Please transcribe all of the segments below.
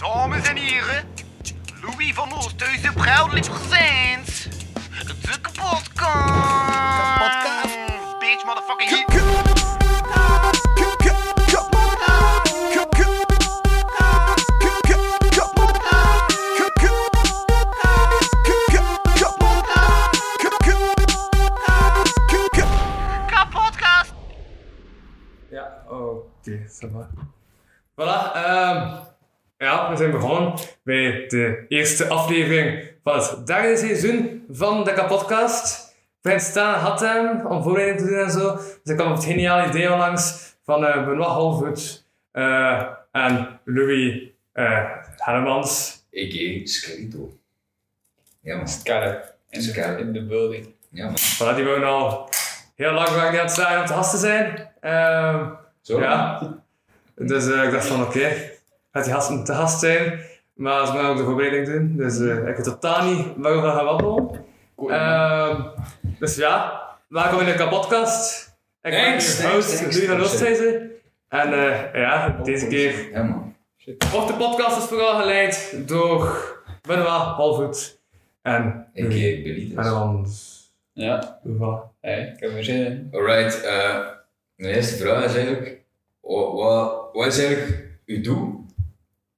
Dames en heren, Louis van Oosthuizen proudly presents de kapotkast. Kapotkast. Bitch, motherfucking bij de eerste aflevering van het derde seizoen van de Kapodcast. Fijn staan had hem om voorbereiding te doen en zo. Dus ik kwam op het geniale idee onlangs van eh Benoit Halvoet eh, en Louis eh Hellemans. A.k.a. Skelito. Ja man. Scarlet in, in the building. Ja man. Voilà, die wonen al heel lang waar ik aan het zijn om te gast te zijn. Ehm, Zo? Ja. Dus ik dacht van oké, gaat die gast te gast zijn, maar ze moeten ook de voorbereiding doen. Dus eh, ik weet totaal niet waarover we gaan wandelen. Ehm, dus ja, welkom in de kapotcast. Ik ben Thanks, uw thanks, host. Louis van Oosthuizen. En eh, ja, deze keer Ja man. of de podcast is vooral geleid door Benoit Halvoet en. Louis Billy dus. Hellemans. Ja, hey, ik heb er zin in. Alright, eh mijn eerste vraag is eigenlijk, wat, wat, wat is eigenlijk uw doel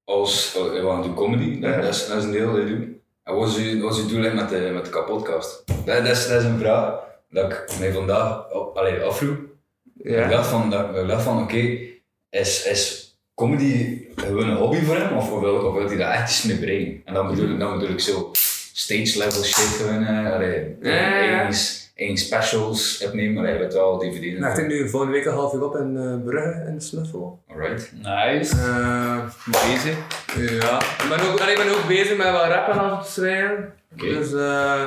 als, oh, we gaan doen comedy, dat, dat, is, dat is een deel dat je doet. En wat is uw, wat is uw doel eigenlijk met de, met de kapotcast? Dat, dat, is, dat is een vraag dat ik mij vandaag allee, afvroeg. Ik dacht van, dat, ik dacht van oké, is, is comedy gewoon een hobby voor hem of wil, of wil hij daar echt iets mee brengen? En dan bedoel ik, dan bedoel ik zo stage level shit gewoon, eh, allee, Ja, ja, ja. eigen- eigen specials opnemen, allee, weet wel, DVD. Nou, ik denk nu volgende week een half uur op in uh, Brugge in de Snuffel. Alright. Nice. Eh, Bezig. Ja, ik ben ook, ik ben ook bezig met wat rappen aan het schrijven. Oké. Dus eh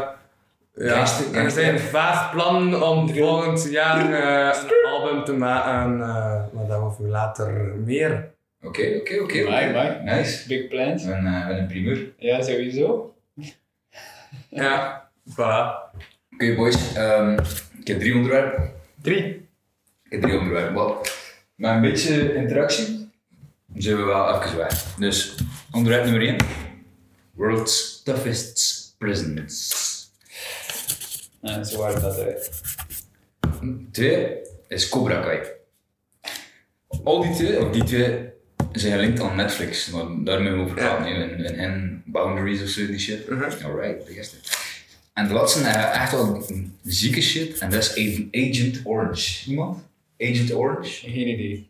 ja, Gangster- er zijn vaag plannen om volgend jaar eh, een album te maken, eh, maar daarover later meer. Oké, oké, oké. Nice. Big plans. Een, eh, een primeur. Ja, sowieso. Ja, voilà. Oké boys, ehm, ik heb drie onderwerpen. Drie. Ik heb drie onderwerpen. Wat? Met een beetje interactie zijn we wel even weg. Dus, onderwerp nummer 1. World's toughest prisons. Ja, zo waren dat uit. Twee is Cobra Kai. Al die twee, of die twee, zijn gelinkt aan Netflix. Maar daar moeten we over praten. in, in Boundaries of zo, die shit. Alright, de eerste. En de laatste, eh, echt wel zieke shit. En dat is Agent- Orange. Iemand? Agent Orange? Geen idee.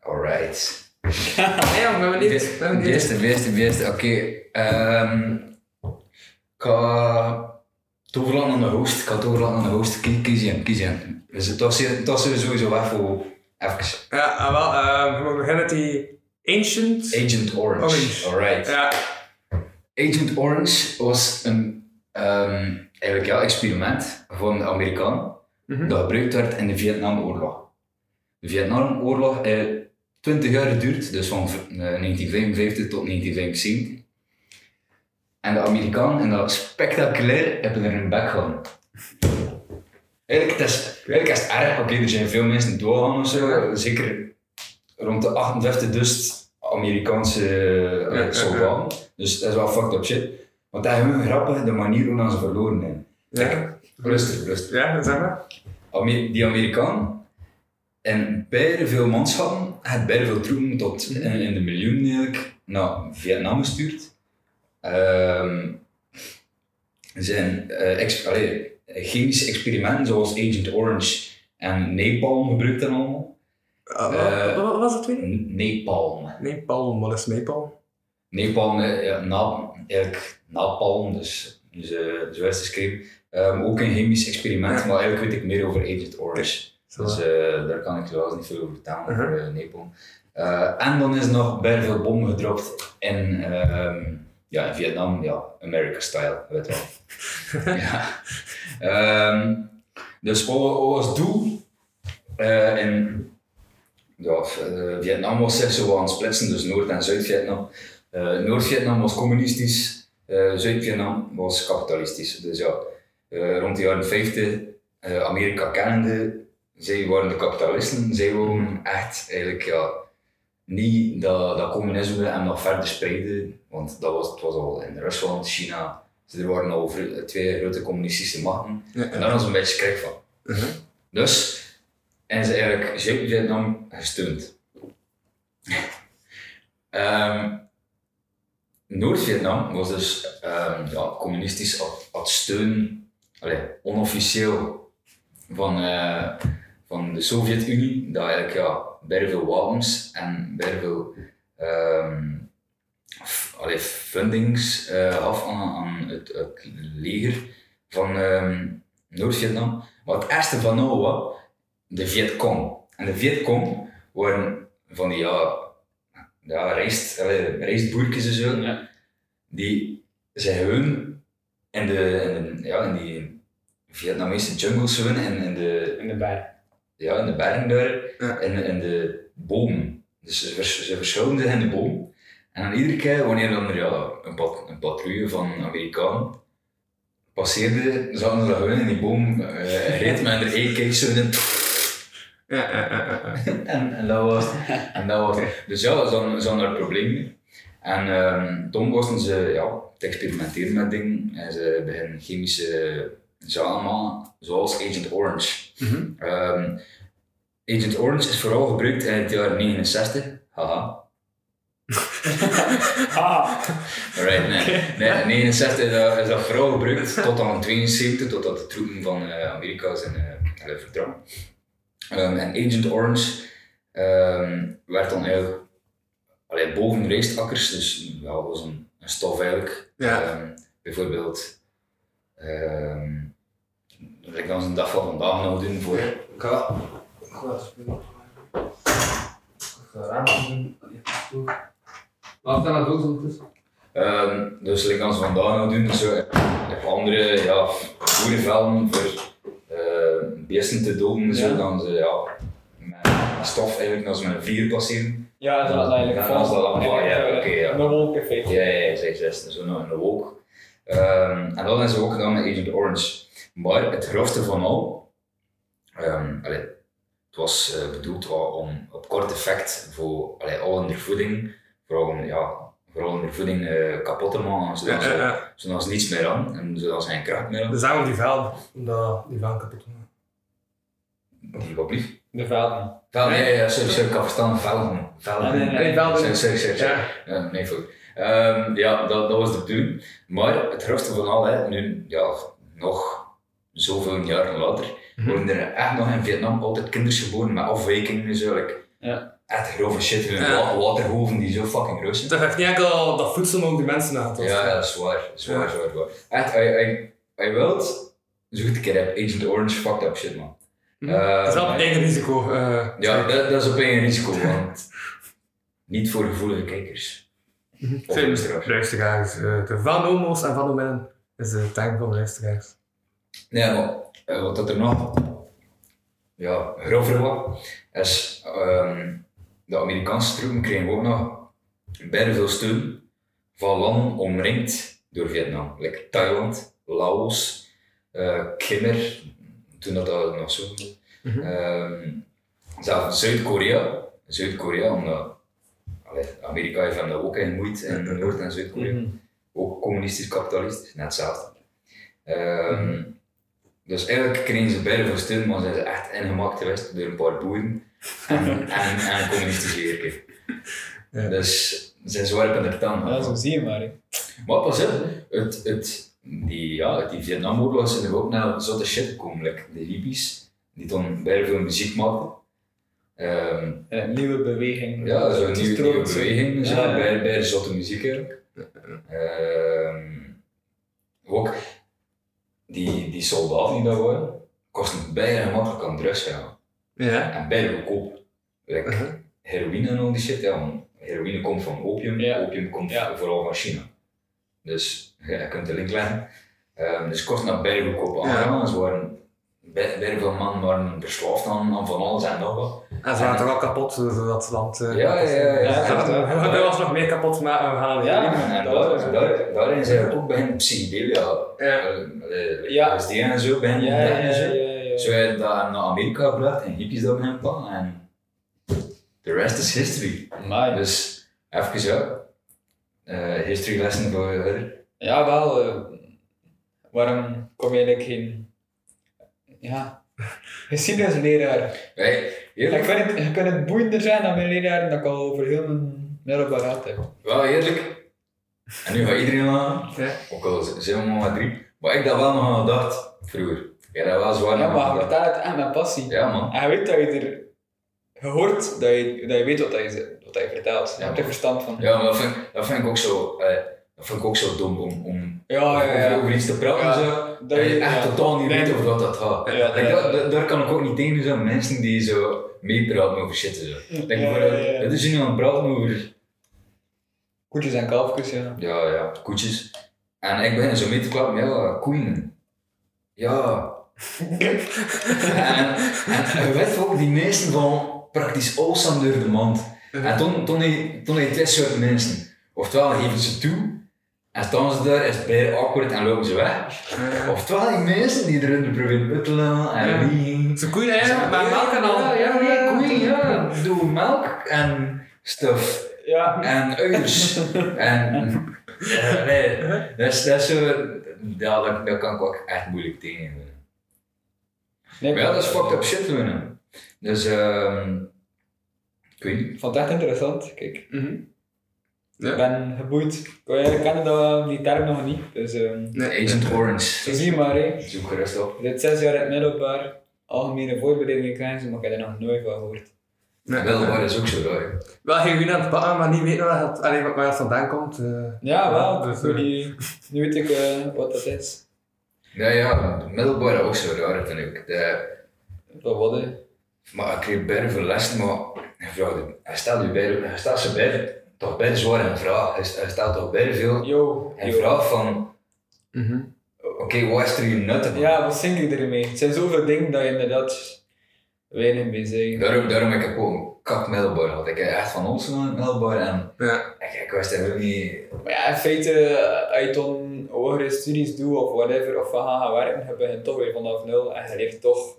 Alright. Ja, we hebben De niet. We hebben de niet. eerste, de eerste, de eerste. Oké. ehm, ik ga het overlaten aan de host. Ik ga het overlaten aan de host. Kies, je hem, kies je hem. Dus het was, het was sowieso weg voor even. Ja, ah, wel, eh, we mogen beginnen met die Ancient. Agent Orange. Orange. Alright. Ja, Agent Orange was een ehm, eigenlijk ja, experiment van de Amerikanen Mhm. dat gebruikt werd in de Vietnamoorlog. De Vietnamoorlog heeft 20 jaar geduurd, dus van v- eh, 1955 tot 1975. En de Amerikanen, en dat spectaculair, hebben er hun bek gehad. Eigenlijk, het is, eigenlijk is het erg, oké, er zijn veel mensen doodgegaan of zo, zeker rond de 58 Amerikaanse eh, ja, soldaten. Dus dat is wel fucked up shit. Want dat is gewoon grappig, de manier hoe ze verloren zijn. ja, Rustig, rustig. ja, zeg maar. Ame- die Amerikaan en bijna veel manschappen, had bijna veel troepen tot in, in de miljoen eigenlijk naar Vietnam gestuurd. Ehm zijn eh, ex- allee, chemische experimenten zoals Agent Orange en Napalm gebruikt dan allemaal. Uh, Eh, wat, was het tweede? N- Napalm. Nepal, wat is Nepal? Napalm, eh, ja, na, eigenlijk napalm, dus, dus eh, zo is het geschreven. Ehm, ook een chemisch experiment, Ja. maar eigenlijk weet ik meer over Agent Orange. Dus eh, daar kan ik zelfs niet veel over vertellen, Uh-huh. over uh, Napalm. Eh, en dan is nog bij veel bommen gedropt in, ehm, ja, in Vietnam, ja, America style, weet je wel. ja. Ehm, dus wat, was het doel? Eh, in ja, eh, Vietnam was zich zo aan het splitsen, dus Noord- en Zuid-Vietnam. Eh, Noord-Vietnam was communistisch, eh, Zuid-Vietnam was kapitalistisch. Dus ja, rond de jaren 50, eh, Amerika kennende, zij waren de kapitalisten, zij wouden echt eigenlijk ja, niet dat, dat communisme hem nog verder spreidde, want dat was, het was al in Rusland, China, dus er waren al twee grote communistische machten. En daar was een beetje schrik van. Mhm. Dus en ze eigenlijk Zuid-Vietnam gesteund. Ehm, Noord-Vietnam was dus ehm, ja, communistisch had steun, allee, onofficieel, van, eh, van de Sovjet-Unie, dat eigenlijk ja, bij veel wapens en bij veel ehm, fundings eh, gaf aan, aan het, leger van Noord-Vietnam. Maar het eerste van nou de Vietcong. En de Vietcong waren van die ja, ja, rijst, allee, rijstboertjes en zo, Ja. die zijn gewoon in, de, in, de, ja, in die Vietnamese jungles zo, in, in, de, In de berg. ja, in de bergen daar, Ja. in, in de bomen. Dus ze, vers, ze verschuilen zich in de boom. En dan iedere keer wanneer dan er ja, een, pat, een patrouille van Amerikanen passeerde, zaten ze dat gewoon in die boom uh, reed met een e zo in. Ja, ja, ja, ja, ja. En, en dat was en dat was Dus ja, ze hadden daar problemen mee. En ehm, toen moesten ze ja, te experimenteren met dingen en ze beginnen chemische zaken maken, zoals Agent Orange. Mhm. Ehm, Agent Orange is vooral gebruikt in het jaar 69. Haha. Ah! Alright, nee. nee 69 is dat, is dat vooral gebruikt tot aan 72, totdat de troepen van eh, Amerika zijn uh, vertrokken. Ehm, en Agent Orange ehm, werd dan eigenlijk allee, boven rijstakkers, dus ja, dat was een, een stof eigenlijk. Ja. Ehm, bijvoorbeeld, ehm ik dan een dag van vandaag nog doen voor. Ik ga... Ik ga dat spelen. Ik ga raam doen. Laat dat ook. Ehm, dus ik kan ze vandaag nog doen, zo, op andere ja, boerenvelden voor eh beesten te doden, Ja. zo, dan ze ja, met stof eigenlijk ze met een vier passeren. Ja, dat is eigenlijk Ja, dat is wel allemaal, ja, oké, ja. Een wolkeneffect. Ja, ja, ja, zij zes, zo nog een wolk. Ehm, en dat hebben ze ook gedaan met Agent Orange. Maar het grofste van al, ehm, allee, het was eh, bedoeld om op kort effect voor allee, al hun voeding, vooral om ja, vooral hun voeding eh, kapot te maken, zodat, Ja, ja, Ze, ja. zodat ze niets meer aan en zodat ze geen kracht meer Dus hadden. daarom die velden. Omdat die velden kapot gaan. Die wat blieft. De velden. Vel, nee, ja, sorry, sorry, ik had verstaan, velden. Velden. Nee, nee, nee. Nee, velden. Sorry, sorry, sorry. sorry. Ja. Ja, nee, goed. Ehm, ja, dat, dat was de bedoeling. Maar het grootste van al, hè, nu, ja, nog zoveel jaren later, Mhm. worden er echt nog in Vietnam altijd kinderen geboren met afwijkingen en zo. Ja. Echt grove shit, hun Ja. wa- waterhoven die zo fucking groot zijn. Dat heeft niet enkel dat voedsel, maar ook die mensen aangepast. Ja, ja, dat is waar. Zwaar, Ja. zwaar, zwaar. Echt, als je- als wilt, zoek het een keer op Agent Orange, fucked up shit, man. Mhm. Eh, Dat is op eigen risico. eh, Ja, dat, dat is op eigen risico, want niet voor gevoelige kijkers. Zijn luisteraars. luisteraars. eh, de van homo's en van hominnen is de term van de luisteraars. Nee, maar wat dat er nog ja, grover was, is ehm, de Amerikaanse troepen kregen ook nog bijna veel steun van landen omringd door Vietnam. Like Thailand, Laos, eh Khmer, toen dat, dat nog zo. Mhm. Ehm, zelfs Zuid-Korea, Zuid-Korea, omdat allee, Amerika heeft hem daar ook in gemoeid in Noord- en Zuid-Korea Mhm. ook communistisch kapitalistisch, net hetzelfde. Ehm, Dus eigenlijk kregen ze beide veel steun, maar zijn ze echt ingemaakt geweest door een paar boeren en, en, en een communistisch leger. Ja. Dus ze zijn zwaar op de tanden. Ja, zo zie je maar. hè. Maar pas op, het, het, die, ja, die Vietnamoorlog zijn er ook naar zotte shit gekomen. Like de hippies, die toen bijna veel muziek maakten. Ehm, Een nieuwe beweging. ja, zo'n nieuwe, nieuwe beweging, zo, Ja, ja. bij, bij de zotte muziek eigenlijk. Ehm, ook die, die soldaten die daar waren, kosten bijna gemakkelijk aan drugs gaan. Ja. En bijna goedkoop. Like, Uh-huh. heroïne en al die shit, ja, want heroïne komt van opium, Ja. opium komt Ja. vooral van China. Dus ja, je kunt de link leggen. Ehm, dus het kost naar bijna goedkoop Ja. waren, bij, veel mannen waren verslaafd aan, aan van alles en nog wat. En ze waren toch al kapot door dat land. eh, Ja, ja, ja. Ja, Ze dat- We ons nog meer kapot maken. We gaan Ja. En dat daar, is- daar, daarin zijn er ook bij psychedelia, Ja. eh, eh, Ja. LSD en zo, bij Ja, ja, ja, ja, ja. Zo hebben dat naar Amerika gebracht en hippies daar beginnen plannen. En the rest is history. Maar Dus even ja. Eh historylessen voor verder. ja, wel. eh, waarom kom je eigenlijk geen ja, geschiedenisleraar? Wij, eerlijk, vind het, je kunt het boeiender zijn dan mijn leraar dat ik al over heel mijn middelbaar had heb. wel eerlijk. En nu gaat iedereen aan. Ook al zijn we maar drie. Maar ik dat wel nog aan gedacht vroeger. Ja, dat was zwaar Ja, aan maar je vertelt het echt met passie. Ja man. En je weet dat je er je hoort dat je, dat je weet wat je, wat je vertelt. Je hebt er verstand van. Ja, maar dat vind, dat vind ik ook zo, eh, dat vind ik ook zo dom om, om ja, ja. over, ja. over iets te praten zo. dat je echt ja. totaal niet weet over wat dat gaat. Dat- daar kan ik ook niet tegen zijn mensen die zo meepraten over shit en zo. Denk Ja, dit is nu aan het praten over Koetjes en kalfjes, ja. ja, ja, koetjes. En ik begin zo mee te klappen, ja, koeien. Ja. en, en je weet ook, die meesten van praktisch awesome door de mand. En toen, toen, toen hij twee soorten mensen. Oftewel geven ze toe, en staan ze daar, is het awkward en lopen ze weg. Oftewel die mensen die erin proberen uttelen en liegen. Zo koeien, hè? Met melk en al. Ja, ja, ja, koeien, ja. Doe melk en stuff. Ja. En uiers. en... eh, nee, dat is, dat is zo... Ja, dat, kan ik ook echt moeilijk tegen. Nee, Maar ja, dat is fucked up shit doen. Dus, ehm... Ik weet niet. Ik vond het echt interessant. Kijk, Mhm. ik Ja. ben geboeid. Ik ik kende dat, die term nog niet. Dus ehm Nee, Agent Orange. zo zie je maar, hè. Zoek gerust op. Je zit zes jaar in het middelbaar, algemene voorbereidingen krijgen, maar ik heb er nog nooit van gehoord. Nee. Middelbaar is ook zo raar. Wel geen goed aan het pakken, maar niet weten waar het, allee, waar het vandaan komt. eh. Ja, wel. dus, nu, eh, die- nu weet ik eh, wat dat is. Ja, ja, middelbaar is ook zo raar, vind ik. De, Wat wat, hè. Maar ik kreeg bijna veel lessen, maar je vraagt, hij stelt je bij, hij stelt ze bij, toch bijna zwaar een vraag. Hij, hij stelt toch bijna veel Yo, een yo. vraag van, Mhm. oké, wat is er je nut van? Ja, wat zing ik ermee? Het zijn zoveel dingen dat je inderdaad weinig mee zegt. Daarom, daarom heb ik ook een kak middelbaar gehad. Ik heb echt van ons een middelbaar en Ja. ik, ik wist eigenlijk niet... Maar ja, in feite, als je dan hogere studies doet of whatever, of van gaan gaan werken, je begint toch weer vanaf nul en je leert toch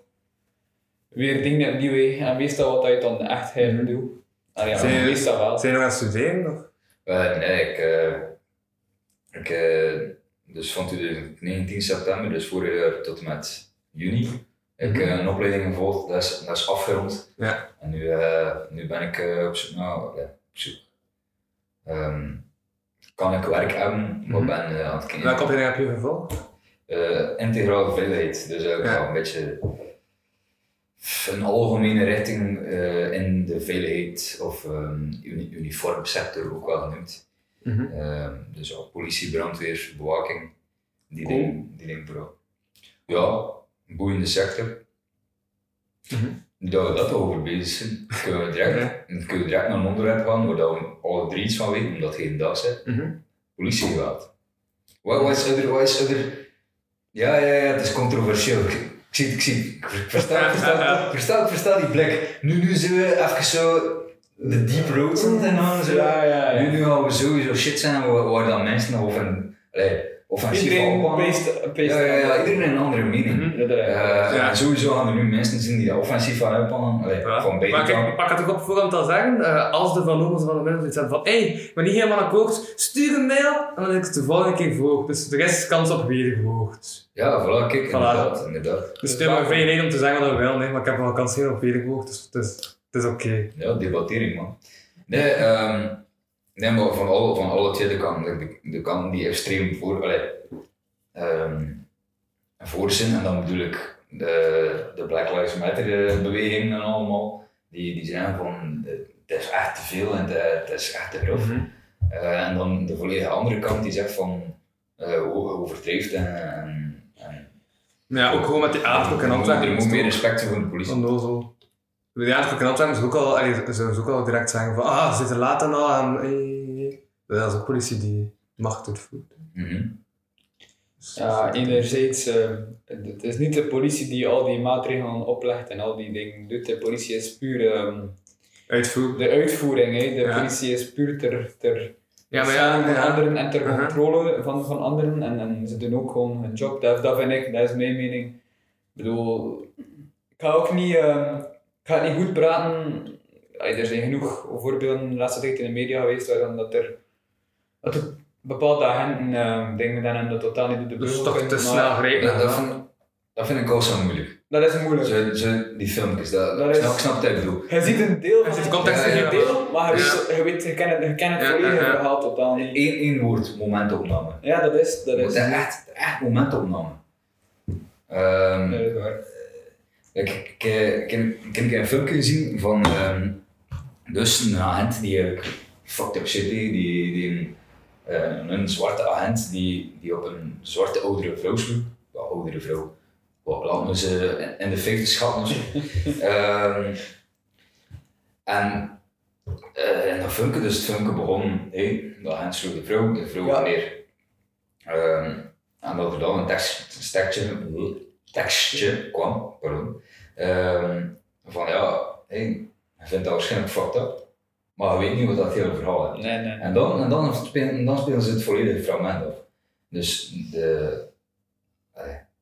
weer dingen opnieuw. hè. En meestal wat je dan echt helemaal doet. Ah, ja, Zijn meestal wel. Zijn je nog aan het studeren? Of? Eh, nee, ik... eh, ik eh, dus van 2019 september, dus vorig jaar tot en met juni, heb ik Mhm. eh, een opleiding gevolgd, dat is, dat is afgerond. Ja. En nu, eh, nu ben ik eh, op zoek naar... ja, op zoek. Ehm, kan ik werk hebben, maar Mhm. ben eh, aan het kijken. Welke opleiding heb je gevolgd? Eh, integrale veiligheid. Dus ik Ja. ga een beetje een algemene richting eh, in de veiligheid of ehm, uni uniformsector ook wel genoemd. Mhm. Ehm, dus ja, politie, brandweer, bewaking, die Cool. dingen, die dingen vooral. Ja, een boeiende sector. Mhm. Dat we dat over bezig zijn, kunnen we direct, kunnen we direct naar een onderwerp gaan waar we alle drie iets van weten, omdat het geen dag is. Mhm. Politiegeweld. Wat, wat is er, wat is er? Ja, ja, ja, het is controversieel. Ik, ik zie, ik zie, ik versta, ik versta, ik versta, ik versta die blik. Nu, nu zijn we even zo de deep roads aan het zo. Ja, ja, ja. Nu, nu gaan we sowieso shit zijn waar, waar dan mensen nog over, offensief peest Ja, ja, ja, iedereen een andere mening. Mhm. Ja, Eh, Ja. En sowieso gaan er nu mensen zien die dat offensief gaan uitpakken, allee, Ja. van beide Maar kijk, ik pak het ook op voorhand al zeggen. eh, als de Van van de Middel iets hebben van hé, hey, ik ben niet helemaal akkoord, stuur een mail en dan is het de volgende keer verhoogd. Dus er is kans op wederverhoogd. Ja, voilà, kijk, Voilà. inderdaad, inderdaad. Dus het is maar vrij reden om te zeggen wat we willen, nee, maar ik heb wel kans hier op wederverhoogd, dus het is, het is oké. Ja, debattering man. Nee, ehm nee maar van alle, van alle twee de kanten, de, de kanten die extreem voor, allee, ehm, voor zijn, en dan bedoel ik de, de Black Lives Matter eh, beweging en allemaal, die, die zijn van, het is echt te veel en het, is echt te grof. Eh, en dan de volledige andere kant die zegt van, eh o- overdreven en, en, en Ja, ook gewoon met die aardruk en er moet- Antwerpen. Er moet meer respect voor de politie. Onnozel. Bij die aardruk en is ook al, ze ze ook al direct zeggen van ah, ze zitten laat en al en eh, dat is ook politie die macht uitvoert. Mhm. Dus- Ja, enerzijds, eh, het is niet de politie die al die maatregelen oplegt en al die dingen doet. De politie is puur ehm, Uitvoer. de uitvoering. Hè. De Ja. politie is puur ter, ter Ja, maar ja, van ja. anderen en ter controle van, van anderen. En, en ze doen ook gewoon hun job. Dat, dat vind ik, dat is mijn mening. Ik bedoel, ik ga ook niet, ehm, ik ga niet goed praten allee, er zijn genoeg voorbeelden de laatste tijd in de media geweest waarin dat er dat er bepaalde agenten eh, dingen dan dat totaal niet de Dus beugel toch te snel grijpen. Dat, vind, dat vind ik ook zo moeilijk. Dat is moeilijk. Zo, zo, die filmpjes, dat, Dat ik, is- snap, ik snap wat je bedoelt. Je ziet een deel Je van ziet het- context je deel, maar je, Ja. weet, je, weet, je kent het, je kent het Ja, volledige ja, ja. verhaal totaal niet. Eén, één woord, momentopname. Ja, dat is, dat Dat is. echt, echt momentopname. Ehm, Dat is waar. Ik, ik, ik, ik, ik heb een filmpje gezien van ehm, dus een agent die eigenlijk fucked up shit deed, die, die een, eh, een zwarte agent die, die op een zwarte oudere vrouw sloeg. Ja, oudere vrouw. Wat we ze in- de 50 schatten of zo. Ehm, en eh, in dat filmpje, dus het filmpje begon, hey, agent sloeg de vrouw, de vrouw Ja. neer. Ehm, en dat er dan een tekst, een tekstje, tekstje kwam, pardon, ehm, van ja, hey, je vindt dat waarschijnlijk fucked up, maar je weet niet wat dat hele verhaal is. Nee, nee. En dan, en dan, spelen, dan spelen ze het volledige fragment af. Dus de,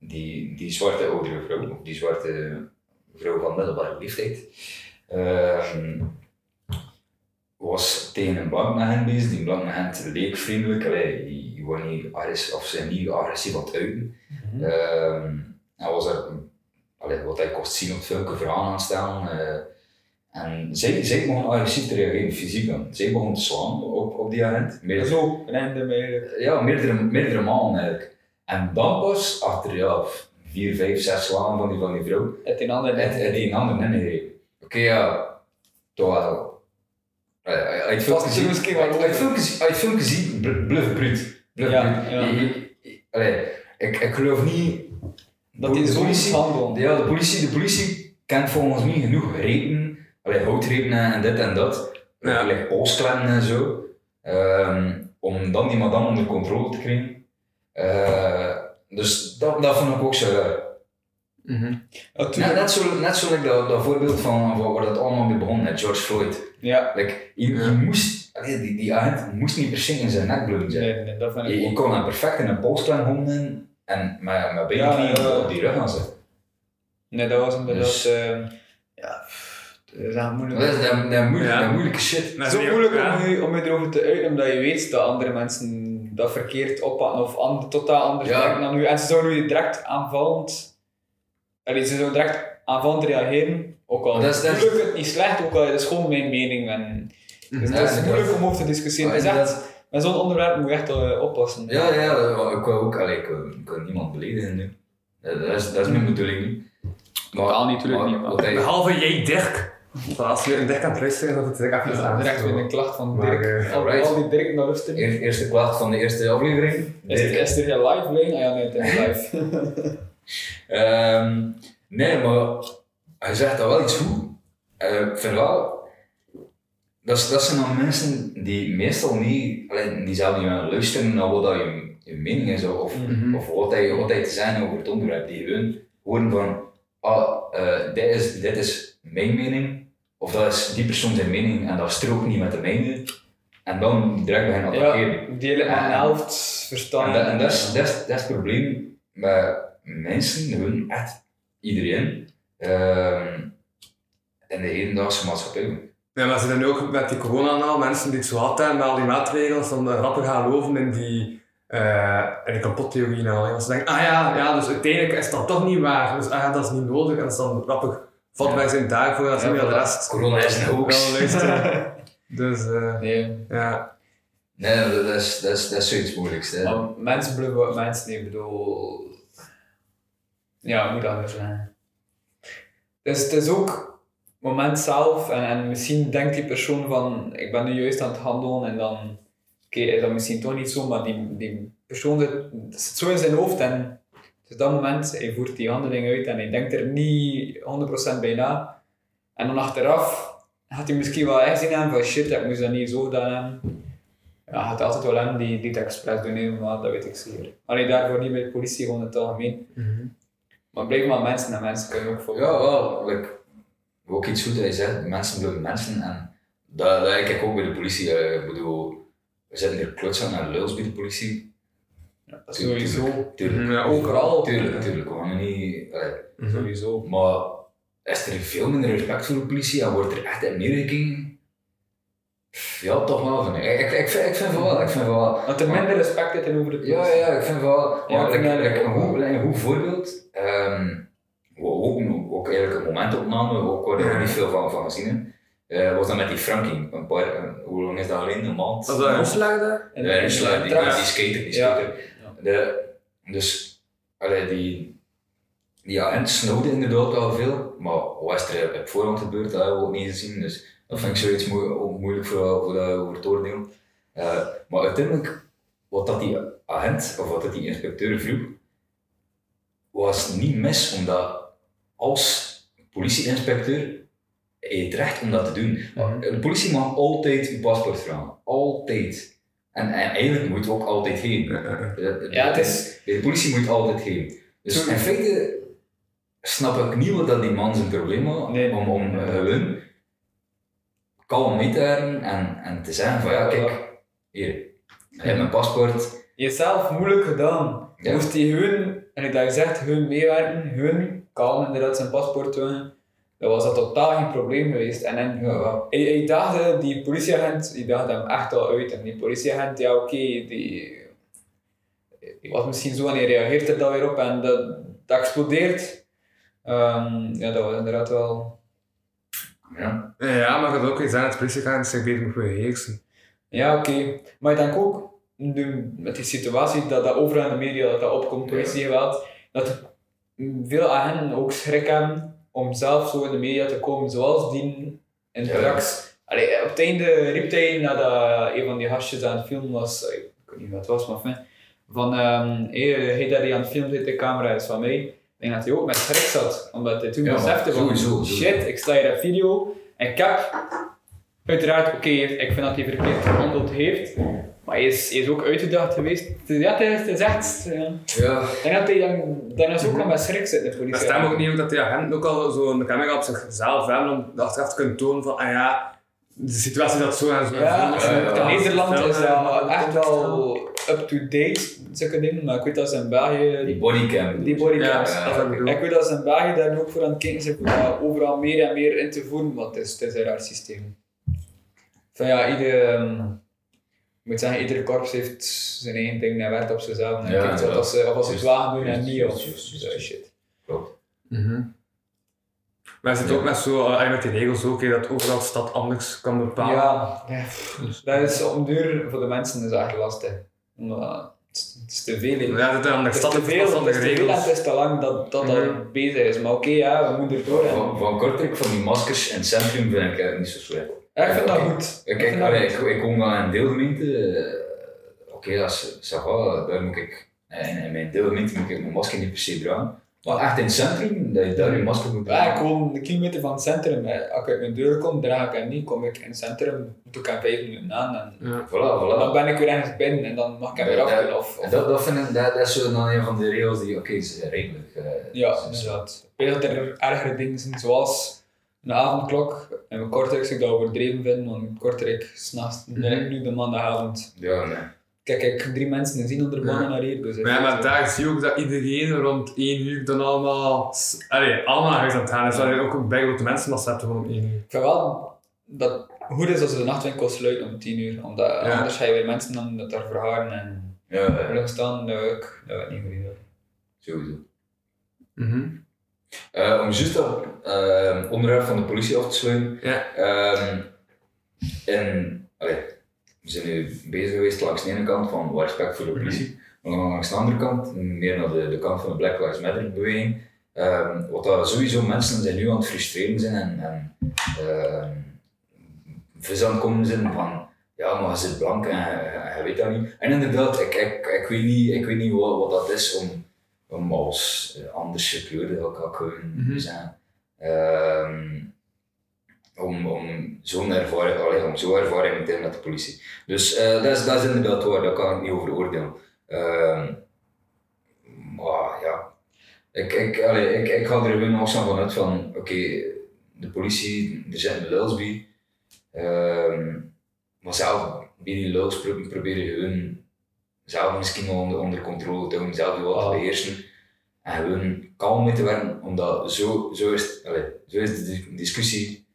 die, die zwarte oudere vrouw, of die zwarte vrouw van middelbare leeftijd, ehm, was tegen een blanke agent bezig. Die blanke agent leek vriendelijk, allee, die, die was niet agressief, of ze niet agressief aan het uiten. Mhm. Ehm, hij was er, allee, wat hij kost zien op filmpje, verhaal aan stellen. eh, en zij, zij begon agressief te reageren, fysiek aan. Zij begon te slaan op, op die agent. Meer, Zo, een einde eigenlijk. ja, meerdere, meerdere malen eigenlijk. En dan pas, achter ja, vier, vijf, zes slagen van die, van die vrouw, Het een ander. het, het een ander ingegrepen. Oké, ja, toch wel. Uit het filmpje Was zie- misschien wel uit- uit het filmpje zie- uit het filmpje zie bl- bluff bruut. Bluff Ja, ja. Allee, ik, ik geloof niet Dat die de politie- handelen. ja, de politie, de politie kent volgens mij genoeg repen, allee, houtrepen en dit en dat, Ja. polsklemmen en zo, ehm, om dan die madame onder controle te krijgen. Eh, dus dat, dat vond ik ook zo raar. Ja, Net, tuurlijk. net zo, net zo like dat, dat voorbeeld van, van waar dat allemaal mee begon met George Floyd. Ja. Like, je, je moest, die, die agent moest niet per se in zijn nek bloeden zijn. Nee, nee, dat vind Je, ik je ook. kon hem perfect in een polsklem honden en met, met beide Ja, knieën op die rug gaan zitten. Nee, dat was inderdaad. Dus- ehm, ja, dat is moeilijk. Dat is dat, dat, moeilijke, Ja. dat moeilijke shit. Zo je- moeilijk ja. om je, om je erover te uiten, omdat je weet dat andere mensen dat verkeerd oppakken of an- totaal anders Ja. denken dan u. En ze zouden je direct aanvallend, allee, ze zouden direct aanvallend reageren. Ook al Dat is- dat is- het niet slecht, ook al is het gewoon mijn mening. En, dus Ja, dat is moeilijk om over te discussiëren. Is Ja, echt, met zo'n onderwerp moet je echt eh, oppassen. Ja, ja, dat- ik wil ook, allee, ik, wil, ik wil niemand beledigen nu. Dat, dat is, dat is mijn bedoeling niet. Maar, Totaal niet, tuurlijk maar niet, maar- Behalve jij Dirk. Als je een Dirk aan het dan moet het even Ja, aan. direct weer een klacht van Dirk. eh, al, alright. al die Dirk naar luisteren. Eer- eerste klacht van de eerste aflevering. Is is er geen live lane? Ah ja, nee, het is live. Ehm, nee, maar hij zegt dat wel iets goed. Ik vind wel, dat, dat zijn dan mensen die meestal niet, alleen, die zelf niet willen luisteren naar wat dat je, je mening is of, Mhm. of wat, hij, wat hij te zeggen over het onderwerp. Die gewoon horen van, ah, eh, dit, is, dit is mijn mening, of dat is die persoon zijn mening en dat strookt niet met de mijne. En dan direct beginnen attackeren. ja, die de helft verstaan. En, dat, en dat, is, dat, is, dat is het probleem met mensen, gewoon echt iedereen, ehm, in de hedendaagse maatschappij. Ja, maar ze zijn ook met die corona en al, mensen die het zo hard hebben met al die maatregelen, dan grappig gaan geloven in die, uh, in de kapottheorie nou. Als ze denken, ah ja, ja, dus uiteindelijk is dat toch niet waar, dus ah dat is niet nodig, en dat is dan grappig. Vat wij zijn daarvoor, is Ja, niet aan de voilà. rest. Corona is een hoax. Wel luisteren. dus, uh, Nee, ja. Nee, dat is, dat is, dat is zoiets moeilijks. Hè. maar mensen blijven wat mensen, ik bedoel... Ja, moet dat weer zijn? Dus het is ook het moment zelf, en, en misschien denkt die persoon van, ik ben nu juist aan het handelen, en dan, oké, is dat misschien toch niet zo, maar die, die persoon zit zo in zijn hoofd, en dus dat moment, hij voert die handeling uit, en hij denkt er niet 100% bij na. En dan achteraf gaat hij misschien wel echt zien hebben van shit, ik moest dat niet zo gedaan hebben. Ja, het altijd wel aan die, die het expres doen, maar dat weet ik zeker. Alleen daarvoor niet bij de politie, gewoon in het algemeen. Maar blijkbaar mensen en mensen kunnen ook voor. Ja, wel. Like, ook iets goed dat je zegt, mensen blijven mensen. En dat, dat heb ik ook bij de politie. eh, Ik bedoel, we zitten hier klutsen naar luls bij de politie. Ja, dat is sowieso. Tuurlijk. Ja, Overal. Tuurlijk, tuurlijk. We gaan niet... allee, Sowieso. Maar is er veel minder respect voor de politie en wordt er echt in neergekeken? Ja, toch wel. Vind ik. Ik, ik, ik, vind, ik vind van wel. Ik vind van wel. Dat er minder respect is tegenover de politie. Ja, ja, ik vind wel. Ja, ik ook een, goed, een goed voorbeeld. ehm we ook, ook eigenlijk een momentopname, ook waar we Ja. niet veel van, van gezien hebben. eh, was dat met die Frankie. Een paar, hoe lang is dat alleen? Een maand? Was dat een daar? Ja, die, die, skater, die Ja. De, dus, allee, die, die agent snowde inderdaad wel veel, maar wat is er op voorhand gebeurd, dat hebben we ook niet gezien. Dus dat vind ik zoiets ook moeilijk voor, voor, dat- voor het oordeel. Eh, maar uiteindelijk, wat dat die agent, of wat dat die inspecteur vroeg, was niet mis, omdat als politieinspecteur je het recht om dat te doen. De politie mag altijd je paspoort vragen. Altijd. En, en eigenlijk moet je ook altijd geven. De- Ja, het is- De politie moet altijd geven. Dus in feite snap ik niet wat dat die man zijn probleem had Nee. om, om uh, gewoon kalm mee te hebben en, en te zeggen van ja, kijk, hier, je hebt mijn paspoort. Jezelf moeilijk gedaan. Ja. Moest hij gewoon, en ik dat je zegt, gewoon meewerken, gewoon kalm inderdaad zijn paspoort tonen, dan was dat totaal geen probleem geweest. En dan, Ja, dacht, eh, die politieagent, die dacht hem echt al uit. En die politieagent, ja oké, die, die was misschien zo en die reageert er dan weer op en dat, dat explodeert. Ehm, ja, dat was inderdaad wel... ja. Ja, maar het ook iets aan het politieagent zich beter moet beheersen. Ja, oké. Maar ik denk ook, nu, met die situatie dat dat overal in de media dat dat opkomt, politiegeweld, dat er veel agenten ook schrik hebben om zelf zo in de media te komen, zoals die in Ja. Drax. Allee, op het einde riep hij nadat een van die gastjes aan het filmen was, ik weet niet wat het was, maar enfin, van um, hey, hey, dat hij aan het filmen zit, de camera is van mij. Ik denk dat hij ook met schrik zat, omdat hij toen Ja, besefte van sowieso, shit, ik sta hier op video en ik heb Uiteraard, oké, ik vind dat hij verkeerd gehandeld heeft, maar hij is, hij is ook uitgedaagd geweest. Ja, het is, het is echt... Ja. ja. Denk dat hij dan, dan is ook wel met schrik zit, de Maar politie. stem ook niet ook dat die agenten ook al zo een camera op zichzelf hebben om achteraf te kunnen tonen van, ah ja, de situatie dat zo en zo. Ja, en zo. ja, ja. in Nederland is dat Ja, echt wel up-to-date, zulke dingen, maar ik weet dat ze in België... Die bodycam. Die bodycams. Ja, dat is wat ik weet dat ze in België daar ook voor aan het kijken zijn, om overal meer en meer in te voeren, want het is, het is een raar systeem. Van ja, ieder, ehm, moet zeggen, iedere korps heeft zijn eigen ding en werkt op zichzelf. En Ja, kijkt wat ja. als ze, of als ze het wagen doen en niet, of zo shit. Klopt. Mhm. Maar is het ook met zo, eh, met die regels ook, hè, dat overal stad anders kan bepalen? Ja, ja, dat is om duur voor de mensen is echt lastig. Omdat het is- het is te veel. Ja, Het is stad te veel, van het de is te veel en het is te lang dat dat, Mhm. al bezig is. Maar oké, ja, we moeten erdoor. en- Van, van Kortrijk, van die maskers in het centrum vind ik eigenlijk niet zo slecht. Ja, ik vind dat goed. Ik, vind ik, dat allee, goed. ik, ik woon wel in een deelgemeente. eh, Oké, dat is ça va, daar moet ik. In, in mijn deelgemeente moet ik mijn masker niet per se dragen. Maar echt in het centrum, dat je daar je masker moet Ja, ik dragen. woon een kilometer van het centrum. hè. Als ik uit mijn deur kom, draag ik hem niet. Kom ik in het centrum, doe ik hem vijf minuten aan. En Ja. Voilà, voilà. dan ben ik weer ergens binnen en dan mag ik hem weer Dat- af. Of, of, Dat, dat, vind ik, dat, dat is zo dan een van de regels die, oké, ze zijn redelijk. eh, ja, inderdaad. Ik weet dat er ergere dingen zijn, zoals een avondklok. En Kortrijk zou ik dat overdreven vinden, want in Kortrijk s'nachts ben ik nu de maandagavond. Ja, nee. Kijk, ik drie mensen zien onder de bannen Ja. naar hier. Dus Maar, ja, maar daar zie je ook dat iedereen rond 1 uur dan allemaal, allee, allemaal naar huis aan het gaan is. Dat je ook een bijgrote mensenmassa hebt gewoon om 1 uur. Ik vind wel dat het goed is als ze de nachtwinkel sluiten om 10 uur. Omdat Ja. anders ga je weer mensen dan dat daar verharen en Ja, ja, staan. Dat wil ik, dat wil ik niet doen. sowieso. Mhm. Eh, om juist dat eh, onderwerp van de politie af te sluiten. Ja. Ehm, en, allee, we zijn nu bezig geweest langs de ene kant van respect voor de politie, maar dan langs de andere kant, meer naar de, de kant van de Black Lives Matter beweging. Ehm, wat daar sowieso mensen zijn nu aan het frustreren zijn en, en ehm, vis aan het komen zijn van ja, maar je zit blank en je weet dat niet. En inderdaad, ik, ik, ik weet niet, ik weet niet wat, wat dat is om, om als anders gekleurde, ik gewoon Mhm. zijn. Ehm, om, om zo'n ervaring, allee, om zo'n ervaring te hebben met de politie. Dus eh, dat, is, dat is inderdaad waar, daar kan ik niet over oordelen. Ehm, maar ja, ik, ik, allee, ik, ik ga er gewoon afstand van uit van, oké, de politie, er zijn lulls bij, Ehm, maar zelf bij die lulls pro- proberen gewoon zelf misschien wel onder, onder controle te houden, zelf wat te Ah. beheersen en gewoon kalm mee te werden, omdat zo, zo, is, het- allee, zo is de dis- discussie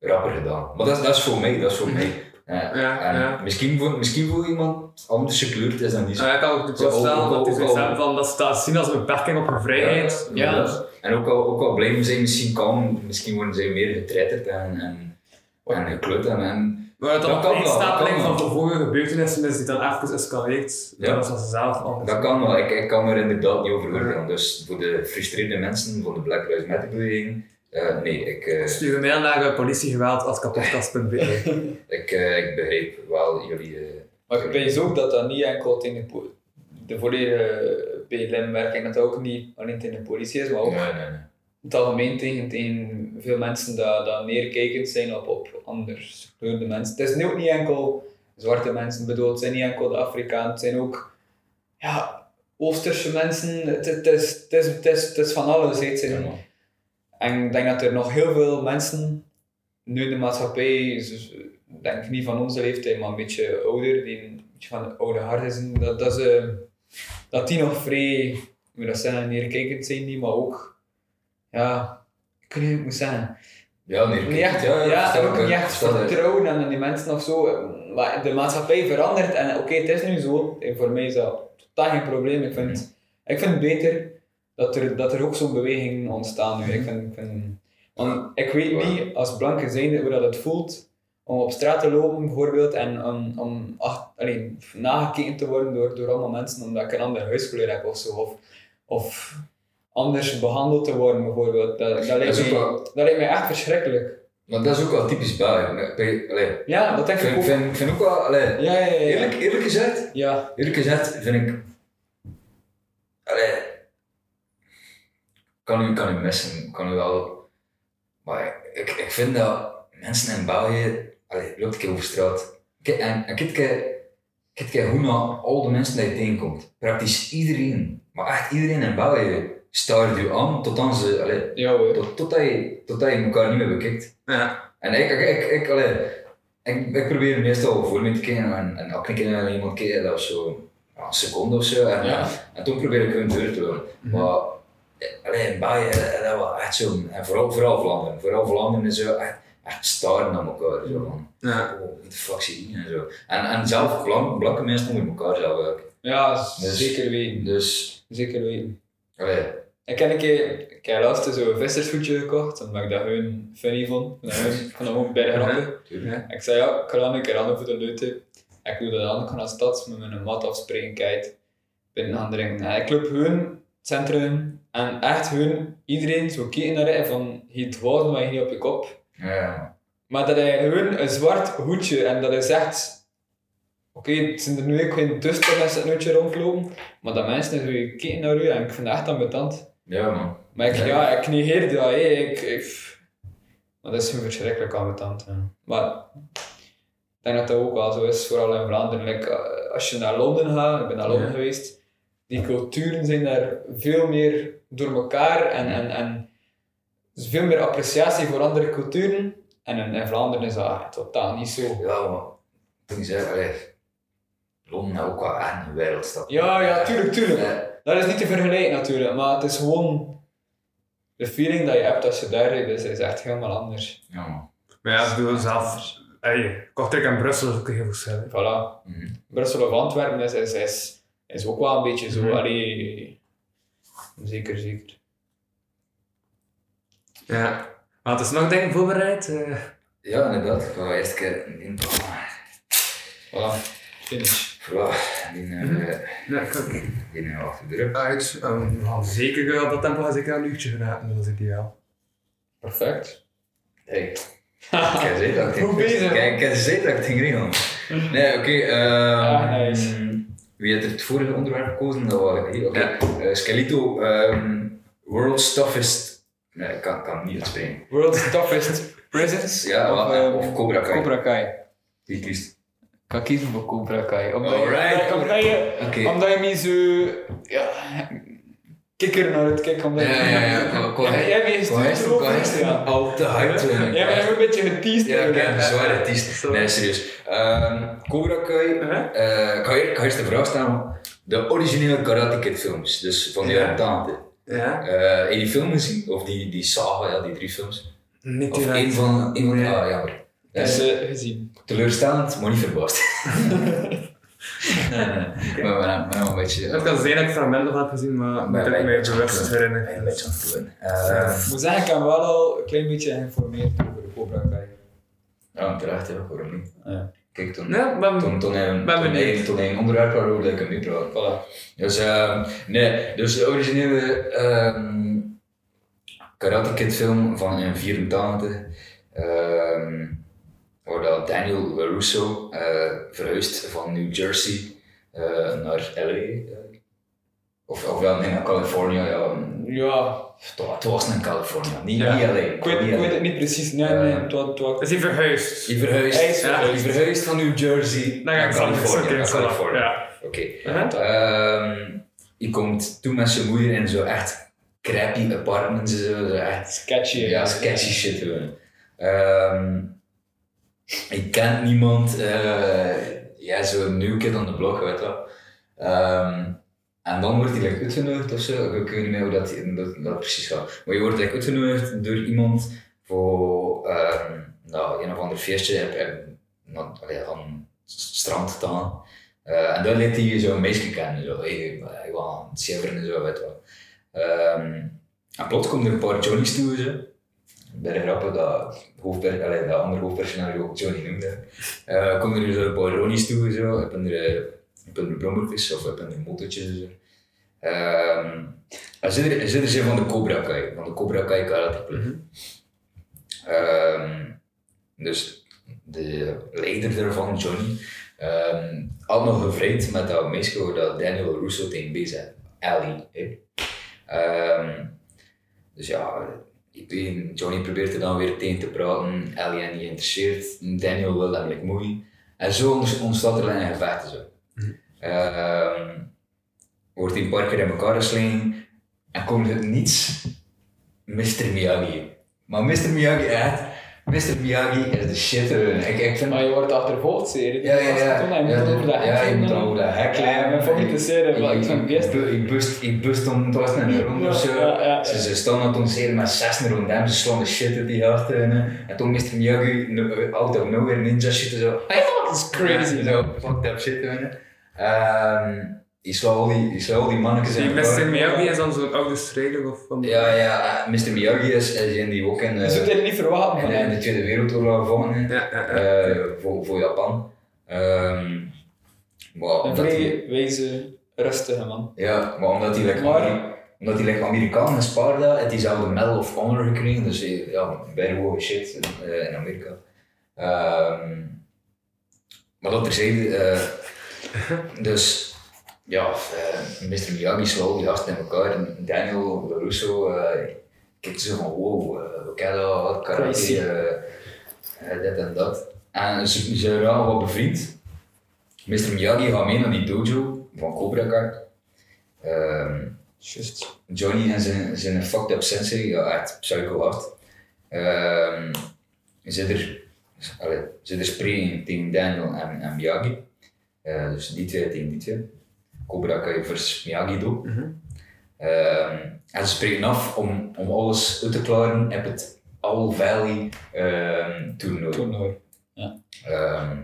rapper gedaan. Maar dat is, dat is voor mij, dat is voor mij. Ja, Ja, en ja. Misschien, voor, misschien voor iemand anders gekleurd is dan die zo. Ja, ik kan ook voorstellen dat ook- hebben van dat ze dat zien als een beperking op hun vrijheid. Ja. En ook al, ook al blijven zij misschien kalm, misschien worden zij meer getreiterd en, en. En, en, Maar dat kan een wel, dat stapeling kan van wel. vervolgende gebeurtenissen is die dan even escaleert. Ja. Dat is zelf anders dat kan wel, ik, ik kan er inderdaad niet over oordelen. Dus voor de gefrustreerde mensen van de Black Lives Matter beweging, eh, nee, ik, eh, Stuur mij naar eh, politiegeweld.kapotkast.be. ik, eh, ik begrijp wel jullie. eh, Maar ik weet ook dat dat niet enkel tegen de, de volledige BLM-werking, dat dat ook niet alleen tegen de politie is, maar ook nee, nee, nee. Het algemeen tegen, tegen veel mensen dat, dat neerkijkend zijn op, op anders gekleurde mensen. Het is nu ook niet enkel zwarte mensen bedoeld, het zijn niet enkel de Afrikanen, het zijn ook ja, Oosterse mensen. Het, het, is, het, is, het, is, het is van alles. Het zijn, Ja, en ik denk dat er nog heel veel mensen nu in de maatschappij, dus, ik denk niet van onze leeftijd, maar een beetje ouder, die een beetje van de oude harde zijn, dat, dat, ze, dat die nog vrij, hoe dat zeggen, neerkijkend zijn, die, maar ook, ja, ik weet niet hoe ik moet zeggen. Ja, nee, Niet echt, ja, ja, en ook niet echt vertrouwen aan die mensen of zo. Maar de maatschappij verandert en oké, het is nu zo. En voor mij is dat totaal geen probleem. Ik vind, ik vind het beter dat er, dat er ook zo'n beweging ontstaan nu. Ik, vind, ik, vind, want ik weet niet als blanke zijnde hoe dat het voelt om op straat te lopen bijvoorbeeld en om, om ach, alleen, nagekeken te worden door, door allemaal mensen omdat ik een andere huiskleur heb of zo. Of, of anders behandeld te worden bijvoorbeeld. Dat, dat, wel- dat lijkt mij echt verschrikkelijk. Maar dat is ook wel typisch België. Allee, Ja, dat denk Ik ik vind, ook. vind, vind ook wel, allee, Ja, ja, ja. eerlijk, eerlijk gezegd, Ja, eerlijk gezegd vind ik, allee, kan u, kan u missen, kan u wel, maar ik, ik vind dat mensen in België, allee, loop een keer over straat, en, en kijk hoe naar al de mensen die je tegenkomt, praktisch iedereen, maar echt iedereen in België staart u aan tot aan ze, allee, ja tot, totdat, je, totdat je elkaar niet meer bekijkt. Ja. En ik, ik, ik, ik, allee, ik, ik probeer meestal voor me te kijken en, en als ik een keer naar iemand kijk, dat is zo ja, een seconde of zo. En, Ja. en toen probeer ik hun deur te doen. Maar eh, allee, in België, eh, dat was echt zo, en vooral, vooral Vlaanderen, vooral Vlaanderen is zo echt, echt staren naar elkaar. Zo van, Ja. oh, wat de fuck zie je en zo. En, en zelf, blank, blanke mensen onder elkaar zelf ook. Ja, Dus- zeker weten. Dus, Zeker weten. allee, Ik heb een keer, ik heb laatst zo'n vissersvoetje gekocht, omdat ik dat hun funny vond. Ik vond dat hun- ik vond dat gewoon bij de grappig. tuurlijk. Ik zei ja, ik ga dan een keer aan voor de leute. Ik doe dat aan, ik ga naar de stad met mijn mat afspringen, kijk. Binnen gaan drinken. En ik loop hun, het centrum, en echt hun, iedereen zo kijken naar je van, je dwaalt maar je niet op je kop. Ja, Maar dat hij hun een zwart hoedje en dat is echt. Oké, het zijn er nu ook geen duster met zijn hoedje rondlopen, maar dat mensen zo kijken naar u en ik vind dat echt ambetant. Ja man. Maar ik, Ja. ja, ik negeer dat, hé. Ik, ik, maar dat is gewoon verschrikkelijk ambetant. Ja. Maar ik denk dat dat ook wel zo is, vooral in Vlaanderen. Like, eh, als je naar Londen gaat, ik ben naar Londen Ja. geweest, die culturen zijn daar veel meer door elkaar en, en, en er is veel meer appreciatie voor andere culturen. En in, in Vlaanderen is dat totaal niet zo. Ja, maar toen ik zei, Londen is ook wel echt een wereldstad. Ja, ja, tuurlijk, tuurlijk. Ja. Dat is niet te vergelijken natuurlijk, maar het is gewoon de feeling dat je hebt als je daar rijdt, is, is echt helemaal anders. Ja, man. Maar ja, ik bedoel zelf. Hey, Kortrijk en Brussel is ook heel verschil. hè. Voilà. Mhm. Brussel of Antwerpen is, is, is, is ook wel een beetje zo. Mhm. Allee, zeker, zeker. Ja. Maar het is nog dingen voorbereid. eh. Ja, inderdaad. Ik ga eerst een keer in Voilà. Finish. Voilà, die, uh, Ja, ik ook. die uh, achter de rug. Uit. Um, gaan zeker, op dat tempo gaan zeker een uurtje geraken, dat is ideaal. Perfect. Hey. Ik heb gezegd dat ik bezig. Kijk, ik heb gezegd dat ik het ging regelen. Nee, oké. ehm, Ah. Wie heeft er het vorige onderwerp gekozen? Dat was. Ja. Eh, Skelito, ehm, World's Toughest. Nee, ik kan, kan het niet uitspreken. World's toughest prisons? Ja, of, of, ehm, of Cobra Kai. Cobra Kai. Die kiest. Ik ga kiezen voor Cobra Kai. Omdat, Alright. je, omdat, je, Oké. omdat je me zo... Ja, kikker naar het kijken. Omdat Ja, ja, ja. je- Qua- qua- Jij Qua gestuurd gisteren ja. al te hyped. toen. Jij hebt me een beetje geteased. Ja, ik heb een zware artiest. Nee, serieus. Ehm Cobra Kai. Uh-huh. eh, ik ga hier- ik ga eerst de vraag stellen. De originele Karate Kid films, dus van de Ja. jaren 80. Ja? Eh, heb je die film gezien? Of die, die saga, ja, die drie films? Niet Of één van, één van ah, jammer. Is je gezien? teleurstellend, maar niet verbaasd. nee, nee, nee. Maar we hebben een beetje... Het kan zijn dat ik fragmenten heb gezien, maar moet ik mij bewust herinneren. Een beetje aan het doen. Eh, Ik moet zeggen, ik heb me wel al een klein beetje geïnformeerd over de Cobra Kai. Ja, terecht, hè, waarom niet? Ja. Kijk, toen, Nee, maar toen, toen, hij- ben toen, benieuwd. toen een onderwerp waarover ik hem nu praat. Voilà. Dus, ehm, nee, dus de originele ehm Karate Kid film van in 84, ehm waar dat Daniel LaRusso eh verhuist van New Jersey eh, naar LA. eh. of, of ja, nee, naar California. Ja. Ja, Toch, het was in California, niet, Ja. niet LA. ik weet, ik weet het niet precies. Nee, nee, het was- het was- is hij verhuisd? Je verhuist, Hij is ja, verhuisd. je verhuist van New Jersey naar naar voilà. California. Ja. Oké. Uh-huh. Ehm, je komt toen met zijn moeder in zo echt crappy apartments, en zo, zo echt sketchy. ja, sketchy shit doen. Je kent niemand, eh ja, zo'n new kid on the block, weet. Ehm, en dan wordt hij uitgenodigd of zo, ik weet niet meer hoe dat, dat, precies gaat. Maar je wordt like, uitgenodigd door iemand voor ehm nou, een of ander feestje heb, heb, nou, aan het strand te gaan. Eh, en dan leert hij zo'n meisje kennen, zo, hey, hij wil aan het en zo, weet. Ehm, en plots komen er een paar Johnny's toe, zo. Bij de grappen dat, hoofdper, allee, dat andere hoofdpersonage ook Johnny noemde. Eh komen er zo een paar Ronnies toe, zo. Ik ben er, eh, ik ben er brommertjes of ik ben er motortjes. Zo. Ehm, en zit er, zit er zo van de Cobra Kai, van de Cobra Kai Karate Club. Ehm, dus de leider daarvan, Johnny, ehm had nog gevrijd met dat meisje dat Daniel Russo tegen bezig had. Ellie. Ehm, dus ja, Johnny probeert er dan weer tegen te praten. Ellie niet geïnteresseerd. Daniel wil like moeien. En zo ont- ontstaat er een gevecht. Zo. Ehm, wordt hij een paar keer in elkaar geslagen. En komt het niets. Mr. Miyagi. Maar Mr. Miyagi, echt. Mr. Miyagi is de shit. eh. Ik, ik vind Maar je wordt achtervolgd, zeer. ja, ja, ja. Toen, hij moet ja, over dat ja, hek je moet over dat hek Ja, klimmen. mijn favoriete serie, ik best. Ik, bust, ik bust om, het was een ronde of zo. Ja, ja, ja. Ze, ze staan aan het onseren met zes rond hem, ze slaan de shit uit die gasten. En, en toen Mr. Miyagi, out of nowhere, ninja shit en zo. Dat is crazy. Zo, fucked up shit. hè. Je slaat al die, je al die mannetjes Die. Mr. Miyagi is dan zo'n oude strijder of van... Ja, ja, eh, Mr. Miyagi is, is in die ook in, zou eh, dit niet verwachten van in, in de hem. Tweede Wereldoorlog gevonden. hè. Ja, ja, ja. Eh, voor, voor Japan. Ehm maar Een vrij wijze, rustige man. ja, maar omdat hij like, Maar- Ameri- omdat hij like, Amerikaan in Sparta heeft hij zelf de Medal of Honor gekregen, dus ja, bijna hoge shit in, eh, in Amerika. Ehm maar dat terzijde, eh dus ja, eh, Mr. Miyagi die gasten in elkaar en Daniel LaRusso eh kijkt zo van wow, uh, we kennen wat karate, eh, eh, dit en dat. En ze, ze raken wat bevriend. Mr. Miyagi gaat mee naar die dojo van Cobra Kai. Ehm, Just. Johnny en zijn, zijn fucked up sensei, ja, echt psycho hard. Ehm zit er, allee, zit er tegen Daniel en, en Miyagi. Eh, dus die twee tegen die twee. Cobra Kai versus Miyagi-Do. Ehm, en ze spreken af om, om alles uit te klaren op het All Valley ehm toernooi. Hoor. Ehm,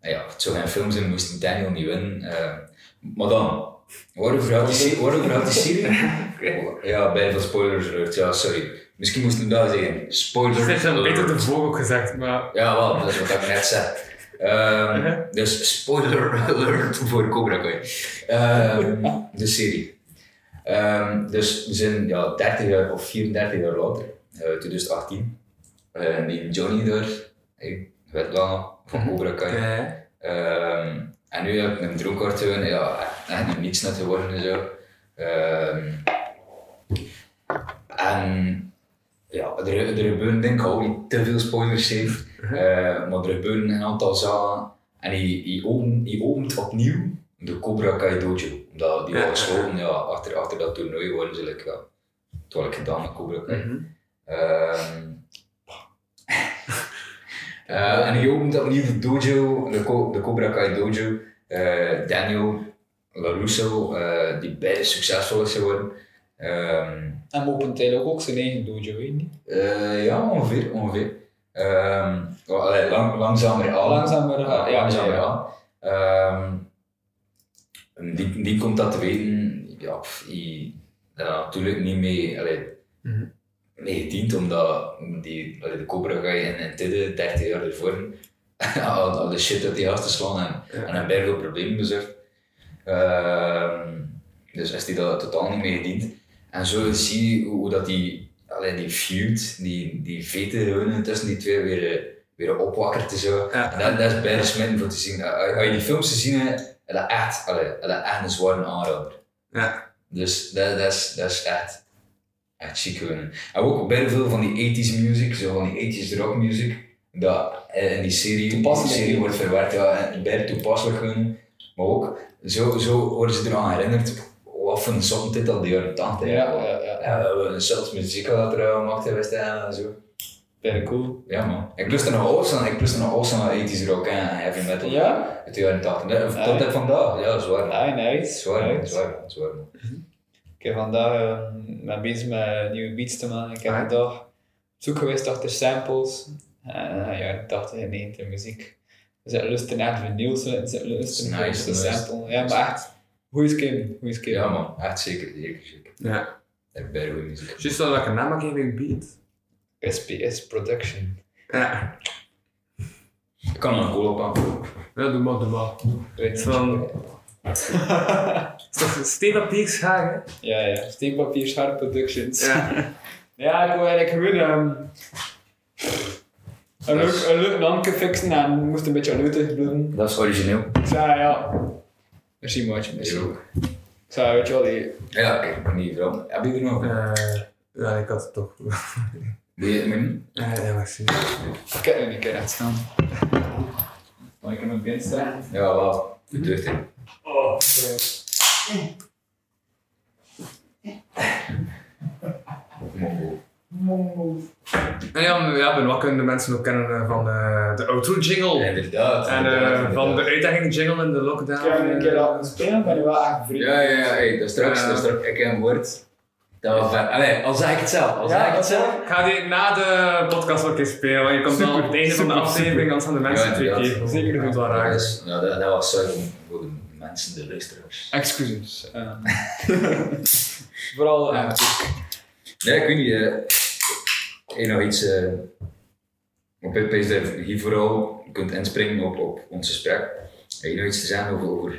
en ja, het zou geen film zijn, moest Daniel niet winnen. Ehm, maar dan, waarover had die, waarover die serie? ja, bij veel spoilers alert, ja, sorry. Misschien moesten we dat zeggen. Spoilers Het is een beter de alert. vogel gezegd, maar... Ja, wel, dat is wat ik net zei. Ehm. Dus spoiler alert voor Cobra Kai. Ehm, de serie. Ehm, dus we zijn ja, 30 jaar of 34 jaar later, eh 2018. Eh die Johnny daar, ik weet wel van Cobra Kai. En nu heb ik een geworden, ja, echt niets net geworden en zo. En ja, er, er gebeuren denk ik ook niet te veel spoilers zijn, Eh, maar er gebeuren een aantal zaken en hij, hij, opent, opnieuw de Cobra Kai Dojo. Omdat die Ja. was gesloten, ja, achter, achter dat toernooi worden ze like, ja, had ik gedaan met Cobra Kai. Mhm. Ehm, eh, en hij opent opnieuw de dojo, de, Co- de Cobra Kai dojo. Eh, Daniel LaRusso, die beide succesvol is geworden. Ehm, En opent hij ook zijn eigen dojo, weet je niet? eh, ja, ongeveer, ongeveer. Ehm, allee, lang, langzamer aan. Langzamer, ja, ja, langzamer ja. aan. Ehm, en die, die komt dat te weten, ja, pff, die, ja, natuurlijk niet mee, allee, mee gediend, omdat die, allee, de Cobra Kai en, en Tidde, 30 jaar ervoor, al, al de shit uit die te slaan en, Ja. en een berg veel problemen bezorgd. Ehm, dus is die dat totaal niet mee gediend. En zo zie je hoe, dat die, allee, die feud, die, die vete tussen die twee weer, eh, weer opwakkert en zo. Ja. En dat, dat is bijna smitten voor te zien. Als als je die films gezien hebt, is dat echt, allee, dat echt een zware aanrader. Ja. Dus dat, dat, is, dat is echt, echt chic gewoon. En ook bijna veel van die 80s music, zo van die 80s rock music, dat eh, in die serie, die serie wordt verwerkt, ja, bijna toepasselijk gewoon. Maar ook, zo, zo worden ze eraan herinnerd, wat voor een al de jaren 80 Ja, ja, ja. zelfs muziek dat er gemaakt staan en zo. Very cool. Ja man. Ik lust er nog awesome, ik lust er nog awesome 80s rock en heavy metal Ja? uit de jaren 80. Nee, Ja. Tot op vandaag, ja zwaar. Ah, nice. Zwaar, zwaar, man, zwaar. man. Ik heb vandaag uh, ben bezig met nieuwe beats te maken. Ik heb Ah. vandaag op zoek geweest achter samples. En uh, ja, 80 en 90 muziek. We zitten lusten naar vinyls, we zitten lusten naar Nice, de sample. Ja, maar echt, goeie skin, goeie skin. Ja man, echt zeker, zeker, zeker. Ja. Echt bij goede muziek. Juist wel welke naam ik even beat. SPS Production. Ja. Ik kan een cool op aan. Ja, doe maar, doe maar. Weet. Van- Het is toch steenpapier schaar, hè? Ja, ja. Steenpapier Schaar Productions. Ja. Ja, ik wil eigenlijk gewoon ehm, een, leuk, een leuk fixen en moest een beetje luchtig blijven. Dat is origineel. Ik zei ja, merci maatje, merci. Zo. Ik weet je wel, die, Ja, ik ben niet vrouw. Heb je er nog? Eh, ja, ik had het toch. Wil je het met me? Ja, ja, merci. ik heb nu een keer echt staan. Mag ik hem een binnen staan? Ja, wel. De deur in. Oh, En ja, ja, ben wat kunnen de mensen ook kennen eh, van de, de outro jingle. Inderdaad. En inderdaad, eh, van de inderdaad. uitdaging jingle in de lockdown. Ik heb een keer eh, laten spelen, ben je wel echt vriend. Ja, ja, ja, hey, dat straks, Ja. dat straks, ik heb een woord. Dat was allee, al zeg ik het zelf, al Ja, zeg ik het zelf. Ik ga die na de podcast wel een keer spelen, want je komt dan op het einde van de super, aflevering, anders gaan de mensen Ja, twee keer. Zeker het wel Ja, raar. dat, is, ja, dat, dat was zo voor de mensen, de luisteraars. Excuses. ehm. Vooral, eh, Ja, ik weet niet, eh, heb je nog iets eh op het dat je hier vooral kunt inspringen op, op ons gesprek? Heb je nog iets te zeggen over... over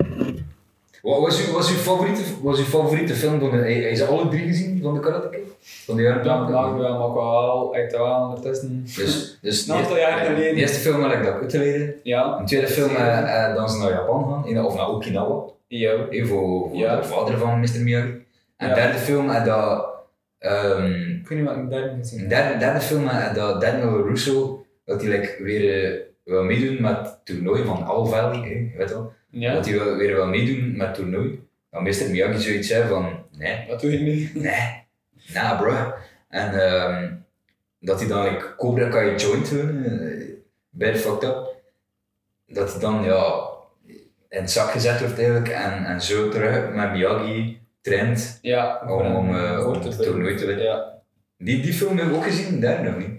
wat was uw, was uw, favoriete, was uw favoriete film van de... Heb je ze alle drie gezien van de Karate Kid? Van de jaren dan 80? maken we hem ook wel echt wel ondertussen. Dus, dus Een aantal jaren de, geleden. de eerste film had ik dat uitgeleden. Ja, Een tweede film eh, eh, dan ze naar Japan gaan, in- of naar Okinawa. ja. Even voor, voor Ja. de vader van Mr. Miyagi. En Ja. derde film dat... ehm, Ik weet niet wat ik derde gezien een heb. derde, derde film dat Daniel Russo, dat hij like, weer eh, wil meedoen met het toernooi van All Valley, hè, je weet wel. Ja, Dat hij wil, weer wil meedoen met het toernooi. Dan Mr. Miyagi zoiets zei van, nee, wat doe je nu? nee, nah bro. En ehm, dat hij dan like, Cobra Kai joint hun, uh, bij fucked up. Dat hij dan ja, in het zak gezet wordt eigenlijk en, en zo terug met Miyagi traint Ja, om, om, eh, om het toernooi te winnen. Ja, Die, die film heb ik ook gezien, daar nog niet.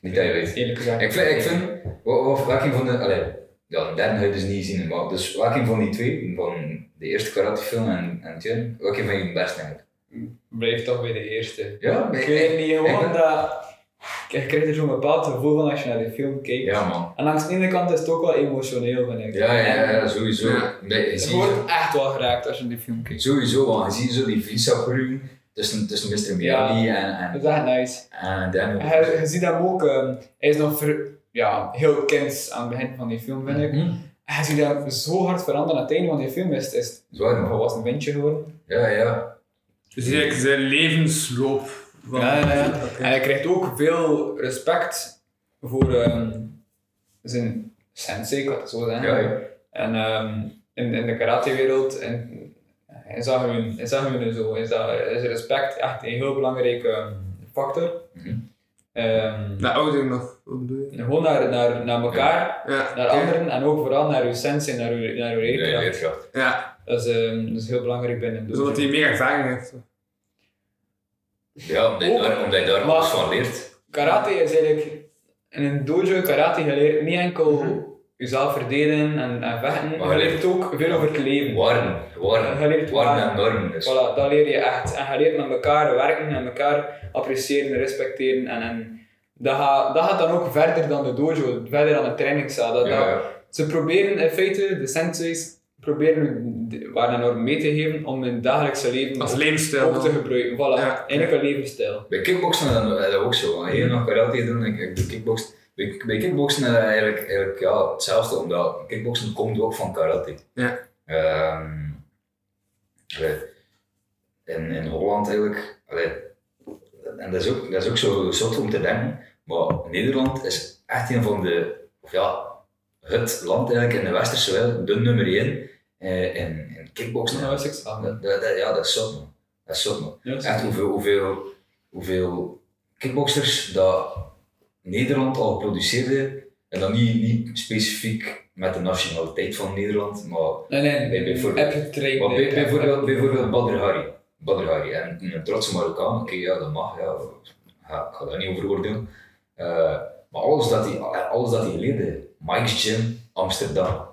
Niet dat je weet. eerlijk gezegd. Ik vind, ik vind wa- wa- welke van de, allee, ja, de derde heb je dus niet gezien, maar dus welke van die twee, van de eerste karatefilm en, en tweede, welke vind je het best eigenlijk? Blijf toch bij de eerste. Ja, Ik ik- weet niet, ik gewoon ben- dat... Je krijgt er zo'n bepaald gevoel van als je naar die film kijkt. Ja man. En langs de ene kant is het ook wel emotioneel, vind ik. Ja, ja, ja, sowieso. Ja. Nee, je wordt echt wel geraakt als je die film kijkt. sowieso, want je ziet zo die groeien tussen, tussen Mr. Miyagi en, Dat en, is echt nice. en Daniel. Hij, je ziet hem ook, ehm, hij is nog ver- ja, heel kind aan het begin van die film, vind ik. Mhm. En je ziet hem zo hard veranderen aan het einde van die film. Is, is het Zwaar een volwassen ventje geworden. Ja, ja. Dus eigenlijk zijn levensloop. Van, Ja, ja, ja. En hij krijgt ook veel respect voor ehm, zijn sensei, ik had het zo zeggen. Ja, ja. En ehm, in, in de karatewereld en is dat gewoon, is dat gewoon zo. Is, dat, is respect echt een heel belangrijke factor. Mhm. Ehm, De ouder nog, wat bedoel je? gewoon naar, naar, naar elkaar, Ja. naar anderen en ook vooral naar uw sensei, naar uw, naar uw Ja, leerkracht. Ja, Dat, is, ehm, dat is heel belangrijk binnen. de zodat hij meer ervaring heeft. Ja, omdat Ook. daar, omdat je daar alles van leert. Karate is eigenlijk in een dojo karate je leert niet enkel jezelf verdedigen en, en vechten, Maar je leert ook veel over het leven. Je waarden, leert waarden. en normen. Dus. Voilà, dat leer je echt. En je leert met elkaar werken en elkaar appreciëren en respecteren. En, en dat, gaat, dat gaat dan ook verder dan de dojo, verder dan de trainingszaal. Dat, Ja, dat- ja. Ze proberen in feite, de senseis, proberen waar dan norm mee te geven om in het dagelijkse leven Als levensstijl ook te gebruiken. Voilà, Ja. eigenlijk een levensstijl. Bij kickboksen is dat, is dat ook zo. Als je nog karate doet, ik, ik doe kickboksen. Bij, bij kickboksen is dat eigenlijk, eigenlijk ja, hetzelfde, omdat kickboksen komt ook van karate. Ja. Ehm, allee, in, in Holland eigenlijk, allee, en dat is, ook, dat is ook zo zot om te denken, maar Nederland is echt een van de, of ja, het land eigenlijk in de westerse wereld, de nummer 1 eh, in, in kickboksen. Ja, dat. Dat, ja, dat is zot man. Dat is zot man. Ja, dat is Echt hoeveel, hoeveel, hoeveel kickboxers dat Nederland al produceerde. En dan niet, niet specifiek met de nationaliteit van Nederland, maar Nee, nee, Bij- bijvoorbeeld- maar bij, bijvoorbeeld, bijvoorbeeld Badr Hari. Badr Hari. En een trotse Marokkaan, oké, ja, dat mag, ja, ga, ik ga daar niet over oordelen. Eh, maar alles dat hij alles dat hij leerde, Mike's Gym, Amsterdam.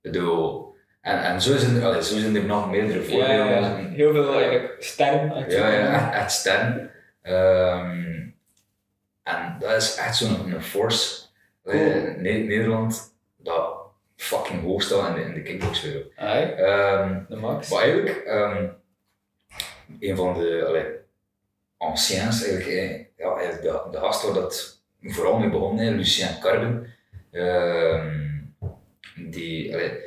Bedoel, en, en zo, zijn, allee, zo zijn er nog meerdere Ja, voorbeelden. ja, ja. heel veel eigenlijk sterren. Ja, ja, echt, echt sterren. En dat is echt zo'n force. Eh, Ne- Nederland, dat fucking hoog staat in de, in de kickboxwereld. Ai, Ehm, de max. maar eigenlijk, ehm, een van de allee, anciens, eigenlijk, eh, ja, de, de gast waar dat vooral mee begon, hè, Lucien Carben, ehm, die allee,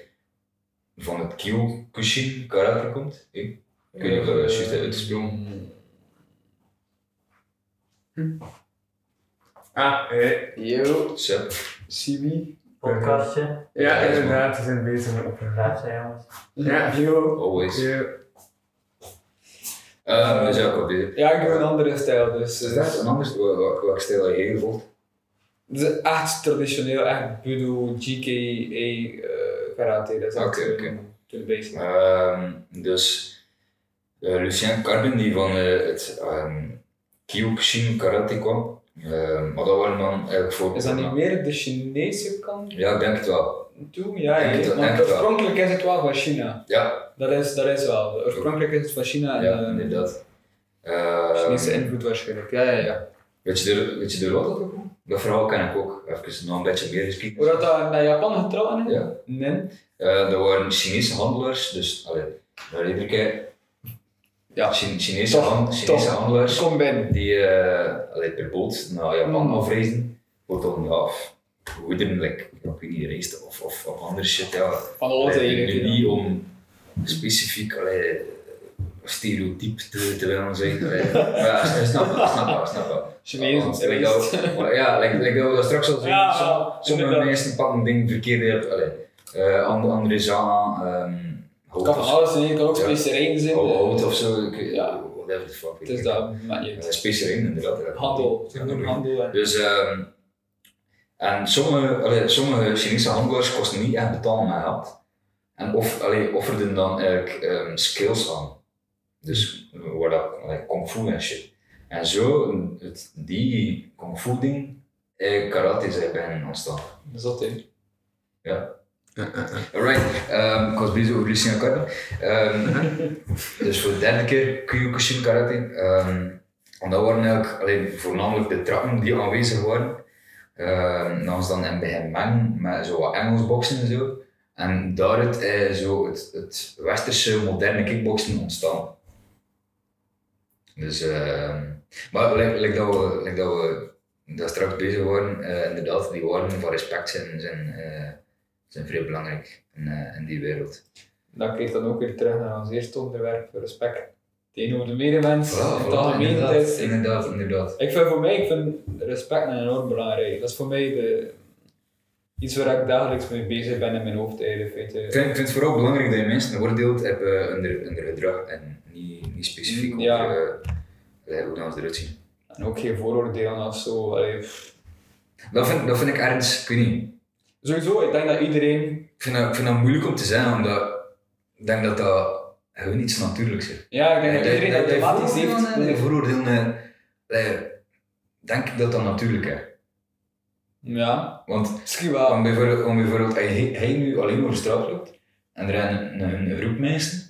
van het Kyokushin karate komt. Ik weet niet of dat juist is uitgesproken. Ah, eh, Yo, Sup. Sibi. Podcastje. ja, Ja, is inderdaad, we zijn bezig met opnemen. Daar zijn jongens. Ja. Yo. Always. Ja. Ehm, dus ja, ik was bezig. Ja, ik doe een andere stijl, dus... Is eh, dat een anders? Wat- wat- Welke stijl heb je gevolgd? Het is echt traditioneel, echt Budo, GKA, eh karate. Dat is echt Oké, oké. to the basic. Ehm, dus eh, Lucien Carben, die van eh, het um, Kyokushin karate kwam. Ehm, maar dat waren dan eigenlijk voor. Is dat niet meer de Chinese kant Ja, ik denk het wel. toe? Ja, Denk het want oorspronkelijk is het wel van China. Ja, Dat is, dat is wel. Oorspronkelijk is het van China en ja eh, inderdaad. Ehm, Chinese invloed waarschijnlijk. Ja, ja, ja. weet, je weet je er wat dat ook? Dat verhaal ken ik ook. Even nog een beetje meer gekeken. Hoe dat dat naar Japan getrouwd is? Ja. Nee. Eh, dat waren Chinese handelaars, dus allee, daar redelijk Ja. Chin- Chinese, Toch, hand- Chinese toch. handelaars Kom binnen. die allee, per boot naar Japan Mm. afreizen. Voor dan ja, goederen, like, ja, ik weet niet, rijst of, of, of andere shit. Ja. Van alles eigenlijk. nu ja. niet om specifiek allee, stereotyp te, te willen zijn. Allee, maar ja, snap ik snap ik snap het. Chinees Want, en like Ja, like, like dat we dat straks al zien. Ja, som- sommige mensen pakken dingen verkeerd. Allee, eh, andere, andere zaken, ehm Het kan alles zijn, het kan ook Ja. specerijen zijn. Hou- eh, hout of zo, Ja. whatever the fuck. Het is dat, uit. specerijen inderdaad. ja. Handel, handel. en- Dus, ehm en sommige, allee, sommige Chinese handelaars kosten niet echt betalen met geld. En of, allee, offerden dan eigenlijk ehm, skills aan. Dus waar dat, allee, kung fu en shit. En zo, het, die kung fu ding, eigenlijk karate zijn bijna ontstaan. Zot, hè. Alright, ehm, ik was bezig over Lucien Carter. Ehm, dus voor de derde keer Kyokushin Karate. Ehm, en dat waren eigenlijk alleen voornamelijk de trappen die aanwezig waren. Dan was dan in begin mengen met zo wat Engels boksen en zo. En daaruit is zo het, het westerse moderne kickboksen ontstaan. Dus, maar like, like dat we, like dat we daar straks bezig waren, eh, inderdaad, die waarden van respect zijn, zijn, eh, zijn vrij belangrijk in, eh, in die wereld. Dat keert dan ook weer terug naar ons eerste onderwerp, respect tegenover de medemens. Voilà, het algemeen. inderdaad, is- inderdaad, inderdaad. Ik vind voor mij, ik vind respect enorm belangrijk. Dat is voor mij de, iets waar ik dagelijks mee bezig ben in mijn hoofd eigenlijk. Ik vind, ik vind het vooral belangrijk dat je mensen oordeelt hebben onder, onder gedrag en niet, niet specifiek Ja. over eh, hoe ze eruit zien. En ook geen vooroordelen of zo. Allee. Dat vind, dat vind ik ergens, ik weet niet, Sowieso, ik denk dat iedereen ik vind dat, ik vind dat moeilijk om te zeggen, omdat ik denk dat dat gewoon iets natuurlijks is. Ja, ik denk dat iedereen automatisch heeft. De vooroordelen, denk ik dat dat natuurlijk is. Ja, Want misschien wel. om bijvoorbeeld, om bijvoorbeeld als hij, nu alleen over straat loopt en er een, een, een groep mensen,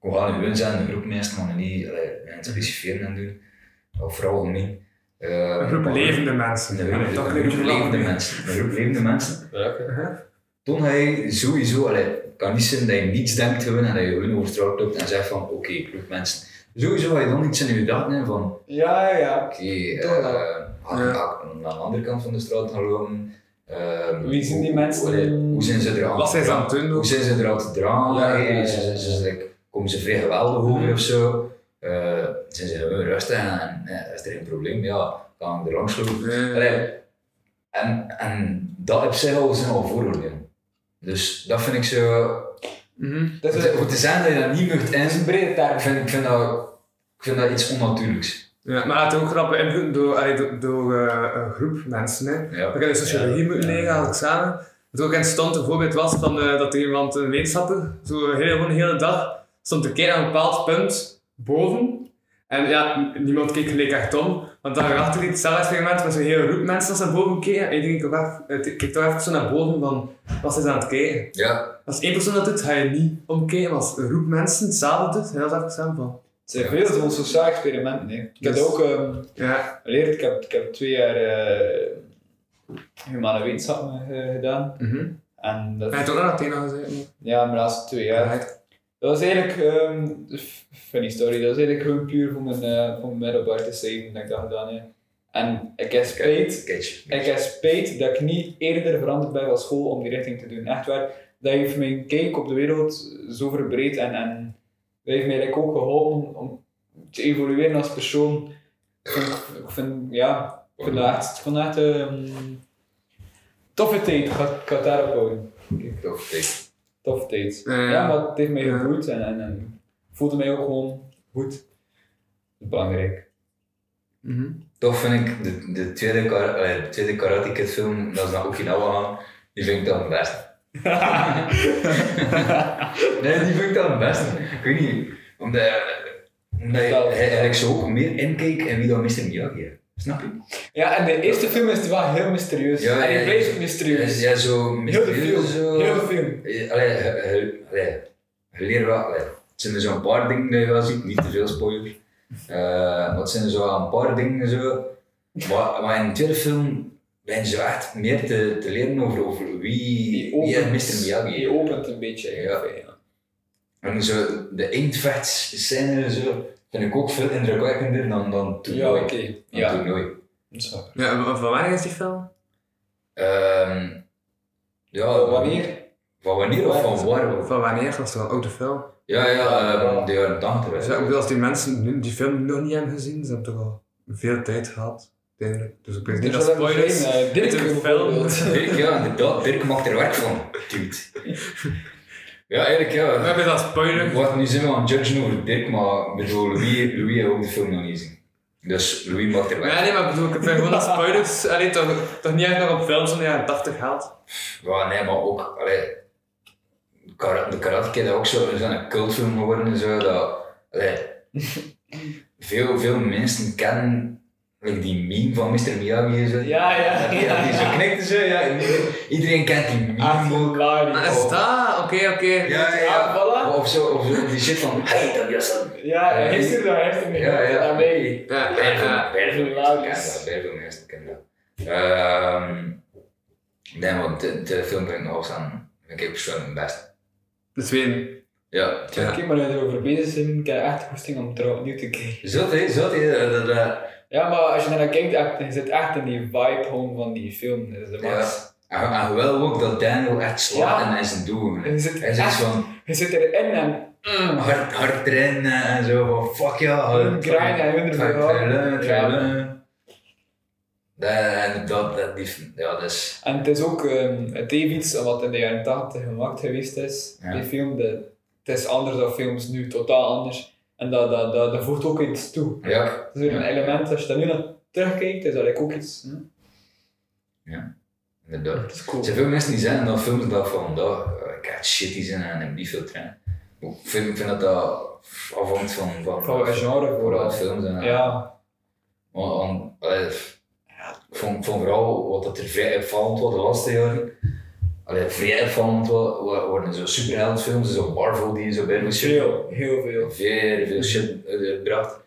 we gaan nu zijn, een groep mensen, maar niet allee, gaan specifieren en doen, of vooral algemeen. Uh, Een groep levende mensen. Een groep, toch een een groep groep levende mensen. Een groep levende mensen. Toen hij sowieso, allee, het kan niet zijn dat je niets denkt gewoon en dat je gewoon over straat loopt en zegt van oké, groep mensen. Sowieso ga je dan iets in je gedachten hebben van Ja, ja, ja. oké, eh, ga ik naar de andere kant van de straat gaan lopen. Ehm, Wie zijn die mensen? allee, Hoe zijn ze er aan Wat zijn ze aan het doen Hoe zijn ze er aan te dragen? Ja, Hey, ja, ja, ze- ze- komen ze vrij geweldig over of zo? Zijn ze gewoon rustig en eh, is er geen probleem? Ja, kan ik er langs lopen? Ja. Allee, en, en dat op zich al zijn al vooroordelen. Dus dat vind ik zo. Mhm. Dat is te, een, zeggen dat je dat niet mocht dat is een in, brede term. ik vind, ik vind, dat, ik vind dat iets onnatuurlijks. Ja, maar het is ook grap beïnvloed door, door, door eh, een groep mensen. Hè. Ja. De sociologie Ja. moeten leren samen. Het ook een voorbeeld was van, eh, dat er iemand, een wetenschapper, zo heel, gewoon de hele dag stond te kijken aan een bepaald punt boven. En ja, niemand keek gelijk echt om. Want dan achter liet hetzelfde experiment met zo'n hele groep mensen als ze naar boven keken. En iedereen keek, ook even- eh, keek toch even zo naar boven van, wat is aan het kijken? Ja, Als één persoon dat doet, ga je niet omkijken. Maar als een groep mensen hetzelfde doet, heel dat samen van. Het zijn veel zo'n sociaal experimenten. Hè. Ik heb Dus- ook ehm, Ja. geleerd, ik heb, ik heb twee jaar eh humane wetenschappen eh, gedaan. Mhm. En dat, Hij heeft ook nog Athena gezeten. ja, maar laatste twee jaar. Dat was eigenlijk, ehm, f- funny story, dat was eigenlijk gewoon puur voor mijn, eh voor mijn middelbaar te zeggen dat ik dat gedaan heb. En ik heb spijt, ik heb spijt dat ik niet eerder veranderd ben van school om die richting te doen. Echt waar, dat heeft mijn kijk op de wereld zo verbreed en, en dat heeft mij eigenlijk ook geholpen om te evolueren als persoon. Ik vind, ik vind ja, ik vind dat echt, ik een toffe tijd, ik ga, ik ga daarop houden. Tof, kijk. Toffe tijd. Ja. Ja, maar het heeft mij en, en, en voelde mij ook gewoon goed. Belangrijk. Mhm. Toch vind ik de, de, tweede, kar, de tweede Karate Kid film, dat is naar Okinawa gaan, die vind ik dan het beste. nee, die vind ik dan het beste. Ik weet niet, omdat, omdat je eigenlijk zo ook meer inkijkt in wie dat Mr. Miyagi is. Snap je? Ja, en de eerste film is wel heel mysterieus. Ja, en die blijft mysterieus. Ja, zo heel de film. mysterieus. Heel de film. Allee, je, je, allee, je leert wel, allee, het zijn er zo'n paar dingen die je wel ziet, niet te veel spoilers. Eh, maar het zijn er zo een paar dingen zo. Maar, maar in de tweede film ben je echt meer te, te leren over, over wie, Die wie opent, is Mr. Miyagi. Die opent een beetje. ja. En zo de eindvechtscène zo, vind ik ook veel indrukwekkender dan, dan Ja, toernooi. oké. Ja, toernooi. dat is waar. Ja, van wanneer is die film? Ehm, ja, Van wanneer? Van wanneer of van waar? Van wanneer? Dat is toch een oude film? Ja, ja, ehm, de jaren 80. Dus hè. ja, ik bedoel, als die mensen nu die film nog niet hebben gezien, ze hebben toch al veel tijd gehad. Dus ik weet niet dat spoilers eh, Dirk film. Dirk, ja, inderdaad. Dirk maakt er werk van. Dude. Ja, eigenlijk We ja. hebben dat spoiler. Wat nu zijn we aan het judgen over Dirk, maar bedoel, Louis, Louis heeft ook de film nog niet gezien. Dus Louis maakt er werk Ja, nee, maar ik bedoel, ik vind gewoon dat spoilers allee, toch, toch niet echt nog op films van de jaren 80 haalt. Ja, nee, maar ook, allee, de Karate Kid is ook zo, is een cultfilm geworden en zo, dat, allee, veel, veel mensen kennen like die meme van Mr. Miyagi en zo. Ja, ja, Die, ja. die zo knikt en zo, ja. en iedereen, iedereen kent die meme Ah, ook. Is dat? Oké, oké. Ja, ja, ja. Ah, voilà. Of zo, of zo, die shit van, hey, dat is dat. Ja, hij heeft er, hij heeft er Ja, ja. daarmee. Ja, veel mensen kennen dat. Ehm, nee, want de, de film ik nog aan, ik persoonlijk het beste. De tweede. Ja, Ja. Kijk, maar erover bezig zijn, ik heb echt goesting om trouw opnieuw te kijken. Hè, dat, dat, dat, Ja, maar als je naar kijkt, echt, je zit echt in die vibe gewoon van die film. Dat is de max. En, en wel ook dat Daniel echt slaat Ja. en in zijn doel. Je zit, Hij echt, van je zit erin en... Mm, hard, hard trainen en zo van fuck ja. Gewoon grinden en hun ervoor Dat, en dat, dat, die, ja, is, En het is ook, ehm, het heeft iets wat in de jaren 80 gemaakt geweest is, Ja. die film. De, het is anders dan films nu, totaal anders. En dat, dat, dat, dat voegt ook iets toe. ja, Het is weer een Ja. element, als je daar nu naar terugkijkt, is dat ook iets. Hm? inderdaad. Dat is cool. Er zijn veel mensen die zeggen dat films dat van, dat, eh, ik ga shitty zijn en heb niet veel trainen. Ik vind, ik vind dat dat afhangt van, van, Van welk genre vooral. films. En, Ja, Want, ja, ik vond, ik vond vooral wat dat er vrij opvallend was de laatste jaren. Allee, vrij wa- waren zo superheldenfilms, zo Marvel die zo bij shit, veel, heel veel. veel, veel shit uitbracht.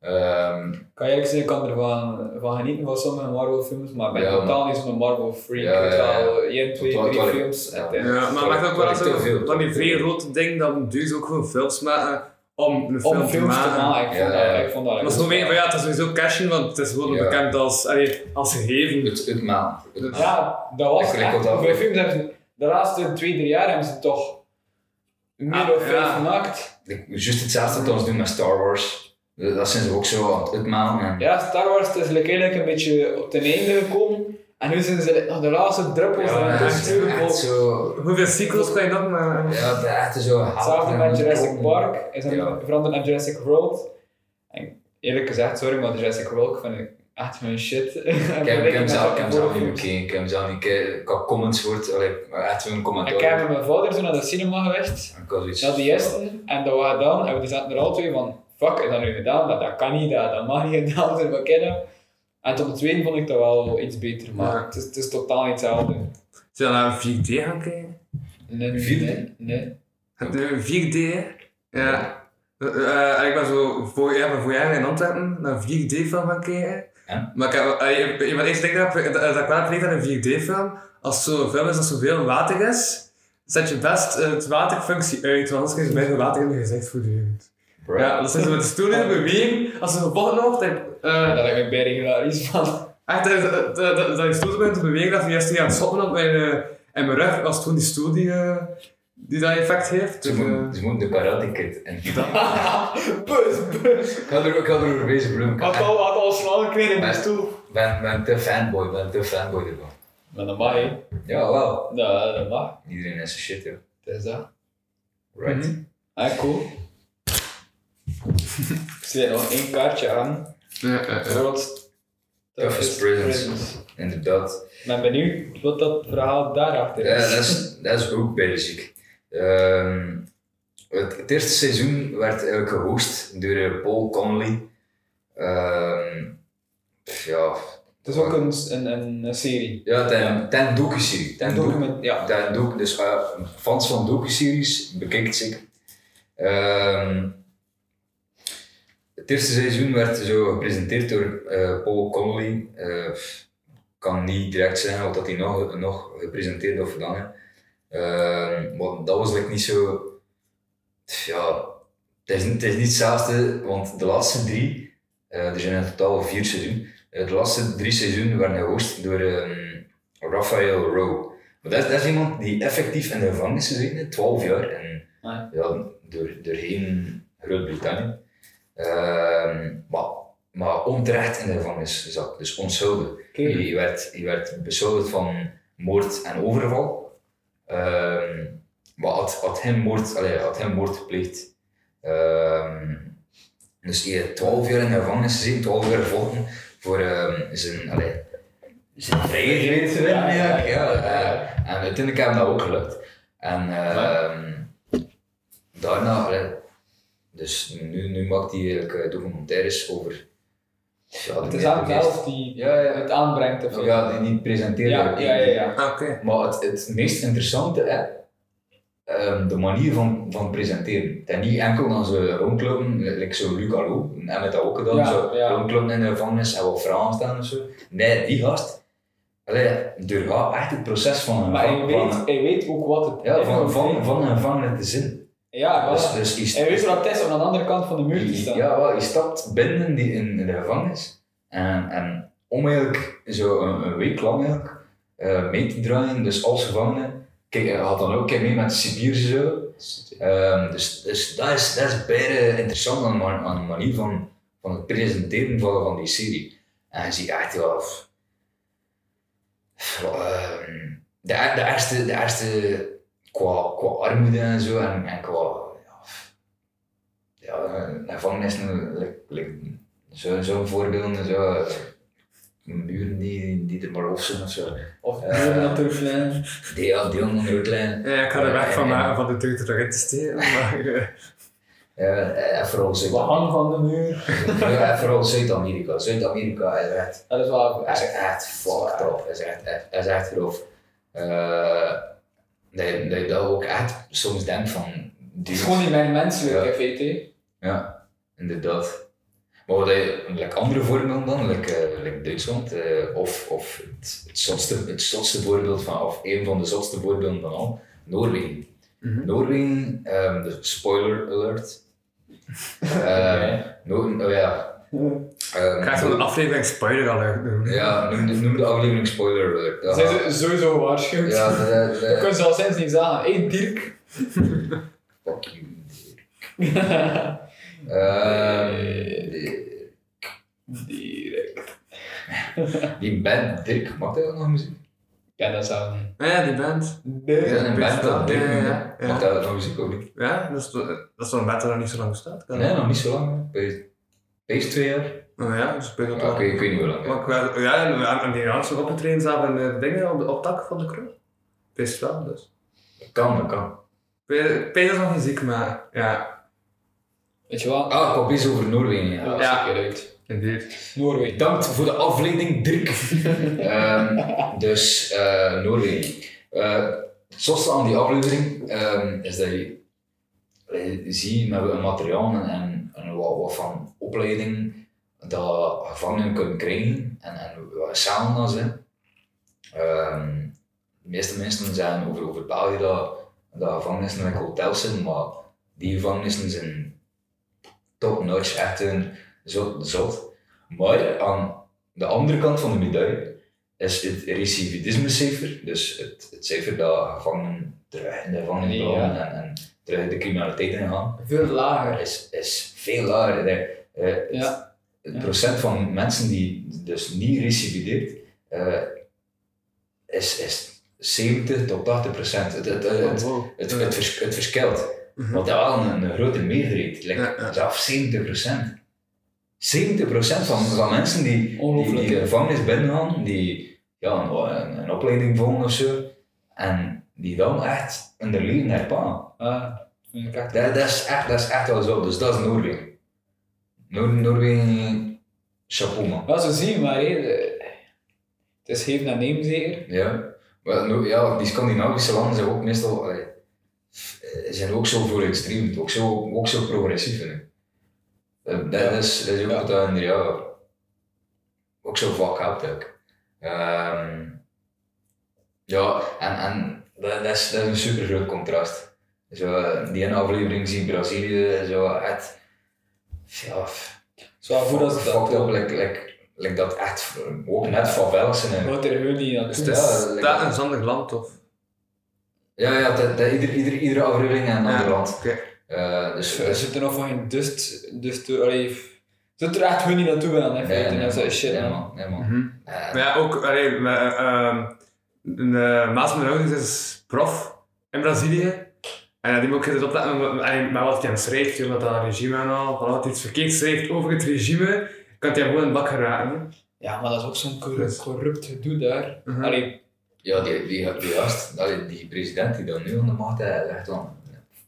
Ehm, Kan je eigenlijk zeggen, ik kan ervan van genieten van sommige Marvel films, maar ik ben Ja, totaal niet zo'n Marvel freak. Ja, ik ja, ja. wel 1, 2, Totaal- 3 totaal- films. ja. dan- maar maakt ook wel zo veel, van die vrij grote ding dat dus ook gewoon films maken om een film Om te films te maken. maken, ik vond Ja, ja. dat, ik vond dat Dat is gewoon meer van ja, het is sowieso cashen, want het is gewoon Ja. bekend als, allee, als gegeven. het, het maan. Ja, dat was echt, hoeveel films hebben ze, de laatste twee, drie jaar hebben ze toch meer Ah, of vijf ja. gemaakt. Ik- Juist hetzelfde dat ze doen met Star Wars. Dat zijn ze ook zo aan het uitmaken. En, Ja, Star Wars is eigenlijk een beetje op ten einde gekomen. En nu zijn ze nog de laatste druppels ja, echt, echt zo. Hoeveel sequels kan je nog maken? Ja, de echte zo. Hetzelfde met Jurassic Park, is een Ja. veranderd naar Jurassic World. En eerlijk gezegd, sorry, maar de Jurassic World vind ik echt mijn shit. Ik heb, hem zelf, niet bekeken. Ik heb hem zelf niet gekeken. Ik had comments gehoord, allee, maar echt zo'n commentaar. Ik heb met mijn vader zo naar de cinema geweest, Ik had zoiets- naar die eerste, en dat we gedaan, en we zaten er al twee van, fuck, is dat nu gedaan? Dat, dat kan niet, dat, dat mag niet gedaan worden, wat kennen. En tot de tweede vond ik dat wel iets beter, maar Ja. het, is, het is totaal niet hetzelfde. Zullen we naar 4D gaan kijken? Nee, nee, nee, nee. De 4D, hè? Ja. Eh, en ik ben zo voor, ja, vorig jaar in Antwerpen naar een 4D-film gaan kijken. Ja. Maar ik heb, allee, een van de eerste dingen dat, ik- dat, dat ik wel heb geleerd aan een 4D-film, als zo'n film is dat zoveel water is, zet je best eh, het waterfunctie uit, want anders krijg je bijna water in je gezicht voortdurend. Bro. Ja, dat is zo met de stoel in beweging, als ze gevolgd wordt, dan, eh, Daar heb ik bij hilarisch van. Echt, dat, dat, dat, dat, dat je stoel begint te bewegen, dat je eerst niet aan het schoppen op mijn, eh, in mijn rug, als het gewoon die stoel die, eh, die dat effect heeft. Ze Dus, moeten, ze de karate kid en die bus, bus. Ik ga er, ik ga er bezig bloemen. Ik Had al, had al snel gekregen in Maar- stoel. ben, ben te fanboy, ben te fanboy ervan. Maar dat mag, hè. Ja, wel. Ja, dat mag. Iedereen is zijn shit, joh. Het is dat. Right. Mhm. Ah, cool. Ik zet nog één kaartje aan. ja, ja, ja. Bijvoorbeeld... Toughest Prisons. Inderdaad. Ik ben benieuwd wat dat verhaal daarachter Ja, is. dat is, dat is ook ziek. Ehm, het, het eerste seizoen werd eigenlijk gehost door eh, Paul Connolly. Ehm, pff, ja, Het is ook een, een, een, serie. ja, ten, ten docu-serie. Ten docu- ja. ten docu, dus eh, fans van docu-series, bekijk het zeker. Ehm, het eerste seizoen werd zo gepresenteerd door eh, Paul Connolly. Eh, Ik kan niet direct zeggen of dat hij nog, nog gepresenteerd of gedaan heeft. Ehm, maar dat was like niet zo. Ja, het is, niet- het is niet hetzelfde, want de laatste drie, eh, er zijn in totaal vier seizoenen, eh, de laatste drie seizoenen werden gehost door ehm, Raphael Rowe. Maar dat is, dat is iemand die effectief in de gevangenis gezeten 12 jaar, en, Ah. ja, door, doorheen Groot-Brittannië. Ehm, maar, maar onterecht in de gevangenis zat, dus onschuldig. Oké. Hij werd, hij werd beschuldigd van moord en overval. Ehm, maar had, had, hem moord, allee, had hem moord gepleegd. Ehm, dus hij heeft 12 jaar in de gevangenis gezeten, 12 jaar gevochten voor ehm, zijn, allee, zijn vrijheid winnen. Ja, ja, ja, Ja, ja. eh, en uiteindelijk hebben we dat ook gelukt. En ehm, daarna, allee, dus nu, nu maakt hij eigenlijk eh, documentaires over. Ja, Het is zelf die Ja, ja. het aanbrengt of ja, die, die presenteert ja, ja, ja. ja. Ah, Oké. Maar het, het meest interessante is ehm, de manier van, van presenteren. Het is niet enkel dan ze rondlopen, like zo Luc Allo, en met dat ook gedaan, Ja, zo ja. rondlopen in de gevangenis en wat vragen stellen of zo. Nee, die gast, allee, doorgaat echt het proces van een Maar hij van, weet, van, hij weet ook wat het ja, van, van, hè. van een gevangene te zin. Ja, Dus, dus je, Hij weet om aan de andere kant van de muur te staan. ja, wel, je stapt binnen die, in, in de gevangenis en, en om eigenlijk zo een, een week lang eigenlijk, eh, mee te draaien, dus als gevangene, kijk, hij had dan ook mee met en zo. Ehm, dus dus dat, is, dat is beide interessant aan, de- aan de manier van, van het presenteren van, van die serie. En je ziet echt wel. ehm, de, e- de, eerste, de eerste qua, qua armoede en zo en, en qua. Ja, een gevangenis, like, like, zo- zo'n voorbeeld en zo. muren die, die er maar op zijn of zo. Of Eh. uh, natuurlijn. Die, ja, die onder de lijn. Ja, ik ga er weg van Eh, maken van de deur erin te steken. Maar, eh, Ja, en vooral De Zuid-Amerika. hang van de muur. Ja, en vooral Zuid-Amerika. Zuid-Amerika is echt, Dat is wel is echt fucked up. Is echt, is echt grof. Eh, dat, je, dat je dat ook echt soms denkt van... Het Die, is gewoon niet mijn menselijk, Ja. feite. Ja, inderdaad. Maar wat je, like andere voorbeelden dan, like, like Duitsland, eh, of, of het, het, zotste, het zotste voorbeeld van, of een van de zotste voorbeelden van al, Noorwegen. Noorwegen, dus spoiler alert. Noor- oh ja. Ehm, ik ga zo'n aflevering spoiler alert doen. ja, noem, de- noem de aflevering spoiler alert. Ja, Zijn ze sowieso gewaarschuwd? ja, dat- dat- Ik dat- kan zelfs sinds niet zeggen, hé hey, Dirk. Fuck you. Ehm, die- Dirk. die band Dirk, maakt hij ook nog muziek? Ja, dat zou niet. Ja, die band. Dirk. Ja, een band dat Dirk Ja, ja. Maakt hij nog muziek ook niet? Ja, dat is, dat is een band dat nog niet zo lang bestaat. Nee, dat? nog niet zo lang. Deze twee jaar? Oh ja, dus spelen dat Ja, wel. ik, weet- ik weet niet hoe lang. Maar wel- ja, en, die Jansen opgetreden zaten in de dingen op, de- op tak van de kroeg. Best wel, dus. Kan, dat kan. Peter is nog niet ziek, maar ja, Weet je wat? Ah, ik eens over Noorwegen. Ja. Ja, Ja. zeker uit. indeed. Noorwegen. Bedankt voor de afleiding, Dirk. Ehm, dus, eh, Noorwegen. Eh, het zotste aan die aflevering ehm, is dat je eh, ziet met een materiaal en, en, en wat, wat van opleiding dat gevangenen kunnen krijgen en, en samen dan zijn. Ehm, de meeste mensen zeggen over, over België dat, dat gevangenissen in hotels zijn, maar die gevangenissen zijn top notch, echt een zot. zot. Maar aan de andere kant van de medaille is het recidivismecijfer, dus het, het cijfer dat gevangenen terug in de gevangenis Ja. belanden en, en terug de criminaliteit ingaan, Veel lager. is, is veel lager. De, eh, het, Ja. Het procent van mensen die dus niet recidiveert, eh, is, is 70 tot 80 procent. Het, het, het, het, het, het, vers- het verschilt. Mhm. Want dat wel een, een grote meerderheid, like, zelfs 70 procent. 70 procent van, van mensen die, die, die de gevangenis binnengaan, die ja, een, een, een opleiding volgen of zo, en die dan echt hun leven. Ah, echt. Dat, dat, is echt, dat is echt wel zo, dus dat is Noorwegen. Noor, Noorwegen, chapeau man. Wel zo zien, maar hé, de- het is geven en nemen zeker. Ja, maar no- ja, die Scandinavische landen zijn ook meestal, allee, eh, zijn ook zo voor extreem, ook zo, ook zo progressief vind ik. Dat, is, dat is ook Ja. wat dat in de ja, ook zo vaak helpt ook. Ehm, ja, en, en dat, dat, is, dat is een super groot contrast. Zo, eh, die ene aflevering zie Brazilië, zo het, ja, Zo als fucked dat. up, wel. like, like, like dat echt, ook net favelas zijn. en- Wat er niet aan Dus het Ja, dat een zandig land, of? Ja, ja dat, dat, ieder, ieder, iedere aflevering een ander land. oké. Eh, dus, Er dus zit er nog van geen dust, dust allee, zit er echt gewoon niet naartoe gaan, feite. nee, dat nee, is shit, nee, man. Nee, man. Mhm. Eh, Maar ja, ook, allee, met, ehm de is prof in Brazilië. En ja, die moet ook eens opletten met, met, met wat hij aan schrijft, joh, met dat regime en al. Als hij iets verkeerd schrijft over het regime, kan hij gewoon in de bak geraken. Ja, maar dat is ook zo'n corrupt, corrupt gedoe daar. Mhm. Allee, ja, die, die, die gast, allee, die president die dan nu aan de macht is, echt dan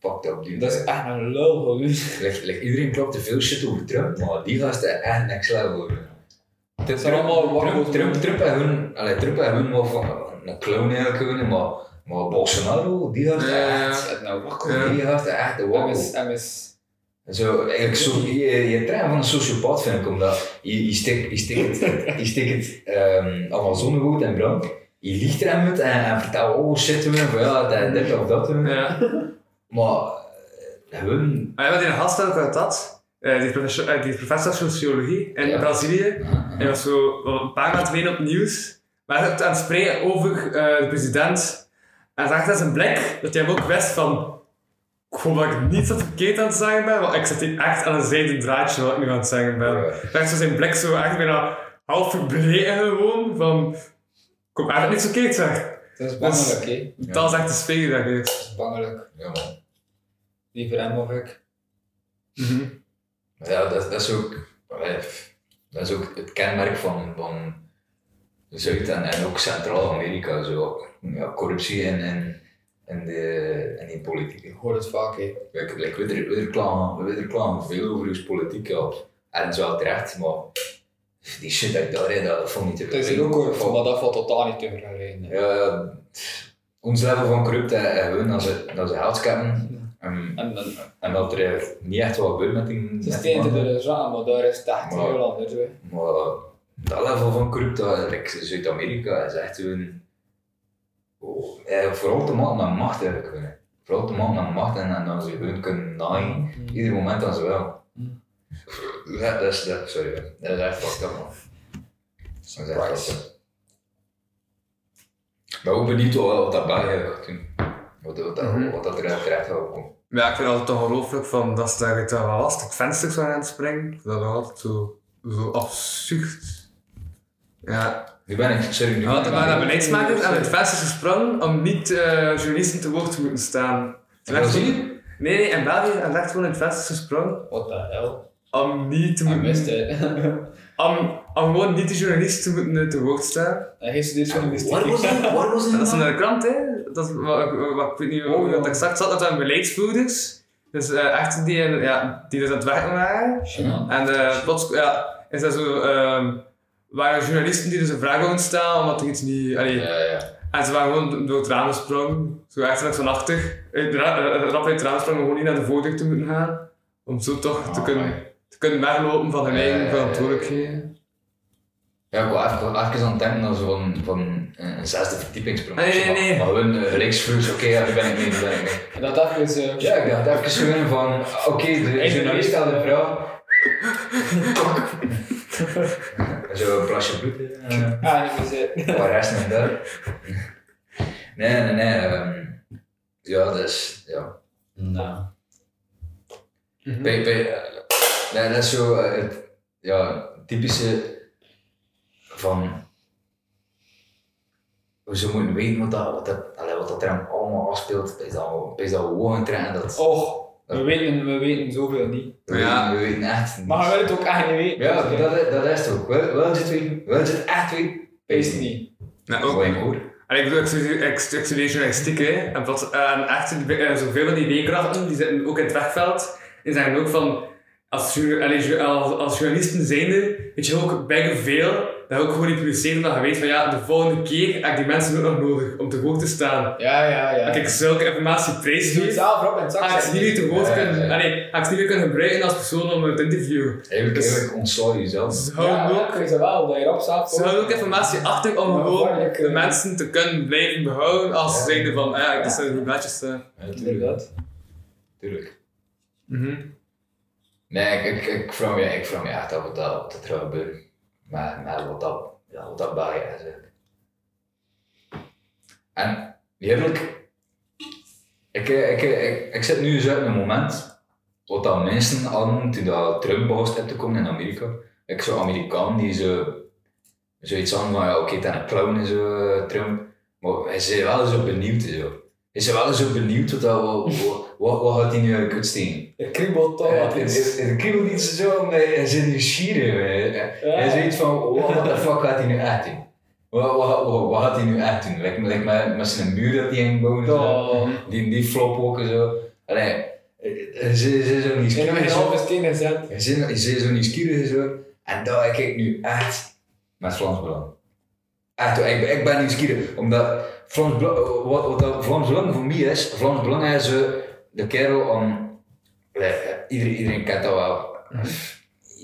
fucked up dude. dat is echt een lul gewoon. Like, like, iedereen klopt te veel shit over Trump, maar die gast is echt next level. Het zijn allemaal Trump, wakkels. Trump, Trump, heeft hun, allee, Trump heeft hun wel van een clown eigenlijk gewoon, maar, maar Bolsonaro, die Ja, echt, Het nou wakkel. Ja. die is echt de wakkel. is... Zo, eigenlijk zo, je, je trein van een sociopaat vind ik, omdat je, je steekt je steekt het, je steekt het Amazonewoud in brand, je liegt er met en, en vertelt oh shit doen, van ja, dat, dit of dat doen. Ja. Maar eh, hun, Maar ja, wat die gast uit dat, eh, die, is professor, eh, die professor sociologie in Ja. Brazilië. Hij was zo een paar maanden geleden op nieuws. Maar hij was aan het spreken over eh, de president. En zag dat zijn blik, dat hij ook wist van... Ik hoop dat ik niet zo verkeerd aan het zeggen ben, want ik zit hier echt aan een zijden draadje wat ik nu aan het zeggen ben. Ja. Zag zo zijn blik zo echt bijna half verbleken gewoon, van... Ik hoop eigenlijk niet zo verkeerd zeg. Dat is bangelijk, hè. Dat is echt de sfeer dat is. Dat is bangelijk. ja man. Liever hem of ik. Maar ja, dat, dat is ook, dat is ook het kenmerk van, van Zuid- en, en ook Centraal-Amerika, zo. Ja, corruptie in, in, in, de, in die politiek. Ik hoor het vaak, hè. Ik, ik, we, er- we, reclamen, we reclamen veel over uw politiek, ja. En zo terecht, maar die shit dat ik daar dat vond ik niet te Het is ook maar dat valt totaal niet te vergelijken. Ja, ja, ons level van corruptie gewoon dat ze, dat ze geld scannen. En, En dan en dat er niet echt wat gebeurt met die het is mannen. de zaak, maar daar is het echt heel anders. Maar dat level van corruptie, like Zuid-Amerika, is echt gewoon... Oh, eh, vooral te maken met macht eigenlijk. gewoon. Vooral te maken met macht en, en dan ze gewoon kunnen naaien. Ieder moment ze wel. Ja, dat is, dat, sorry, dat is echt fucked up man. Dat is echt fucked up. Ik ben ook benieuwd wat, wat dat België gaat doen. Wat, wat, dat- Mhm. wat dat er terecht gaat komen. Ja, ik vind het altijd ongelooflijk van dat ze daar het wel was, het venster zou gaan springen. Dat is altijd zo, zo absurd. Ja, Nu ben ik, sorry, nu Ja, ik- waren beleidsmakers aan het venster gesprongen om niet eh, journalisten te woord te moeten staan. Ze In werd Brazilië? gewoon- Nee, nee, in België en werd gewoon in het venster gesprongen Wat de hel? om niet te Ik moeten... het. Om, om gewoon niet de journalisten te moeten te woord staan. En geen studeert journalistiek. Waar was dat? Waar was Dat is dat? in de krant, hè. Dat is, wat, wat, ik weet niet hoe Oh, ja. dat exact zat, dat zijn beleidsvoerders. Dus eh, echt die, eh, ja, die dus aan het werken waren. En eh, plots ja, is dat zo... ehm waren journalisten die dus een vraag wilden stellen, omdat er iets niet... Allee, Ja, ja. En ze waren gewoon door het raam gesprongen. Zo echt van ra- eh, Rap uit het raam gesprongen om gewoon niet naar de voordeur te moeten gaan. Om zo toch te, Ah, kunnen, te kunnen weglopen van hun Ja, eigen verantwoordelijkheden. Ja, ik wil even, even aan het denken dat ze van, van een zesde verdiepingssprong. Nee, nee, nee. Maar gewoon uh, linksvloers, oké, ja, nu ben ik mee, nu ben ik mee. En dat even. eh, Ja, ik dacht even gewoon van, oké, de journalist stelt een vraag. Zo een plasje bloed, eh, Ah, niet meer zitten. waar rest en daar. Nee, nee, nee. ehm, ja, dat is, ja. Nou. Bij, bij, eh, nee, dat is zo eh, het ja, typische van. Ze moeten weten wat dat, wat dat, wat dat er allemaal afspeelt. Is dat, is dat we gewoon trekken dat. Och, we weten, we weten zoveel niet. Ja. we weten echt niet. Maar we willen het ook echt niet weten. ja, Dus, dat, is- dat is het ook. Wil, wil je het weten? Wil je het echt weten? Wees het niet. Nou, Ook in koor. en ik bedoel, ik studeer, journalistiek, hè. En, wat, en echt, zoveel van die leerkrachten, die zitten ook in het wegveld. Die zeggen ook van, als, als, als journalisten zijnde, weet je ook bijna veel, dat je ook gewoon niet publiceert, omdat je weet van, ja, de volgende keer heb ik die mensen ook nog nodig om te woord te staan. Ja, ja, ja. Als ik zulke informatie het prijsgeef, zelf erop en zak ga ik ze niet meer te woord Ja, ja, kunnen, ja. allee, ga ik ze niet meer kunnen gebruiken als persoon om het interview. Eigenlijk, Dus- eigenlijk ontsla je jezelf. Ze Ja, houden ja, ook ik weet wel, dat je erop staat. Ze houden ook informatie achter om Ja, gewoon de eh. mensen te kunnen blijven behouden als ze Ja. zeiden van, ah ja, dat zijn blaadjes. eh. Ja, tuurlijk. Inderdaad. tuurlijk. Mhm. Nee, ik, ik, ik, vraag me, ik vraag me echt af wat dat, wat dat gaat. Maar, maar wat dat, ja, wat dat je is. En eerlijk, ik, eh, ik, ik, ik zit nu zo in een moment wat dat mensen hadden toen dat Trump begon uit te komen in Amerika. Ik zo Amerikaan die zo zoiets aan van ja oké, het is een clown en zo, eh, Trump. Maar hij is wel zo benieuwd en zo. Hij is wel zo benieuwd wat, dat, wat, wat, wat, gaat hij nu eigenlijk uitsteken. Er kriebelt toch wat het, iets. het, het kriebelt iets zo, maar hij is nieuwsgierig. Hij, hij zoiets van, wat what the fuck gaat hij nu echt doen? Wat, wat, wat, wat gaat hij nu echt doen? Lijkt me like met, met zijn muur dat hij zo. Oh. die, die flop ook en zo. Allee, hij is hij is zo Ik heb een nieuwsgierig. halve steen gezet. Hij is is zo nieuwsgierig en zo. En daar kijk ik nu echt met Vlaams Belang. Echt, ik, ben- ik ben nieuwsgierig, omdat Vlaams Belang, wat, wat dat Vlaams Belang voor mij is, Vlaams Belang is zo de kerel om, eh, iedereen, iedereen kent dat wel,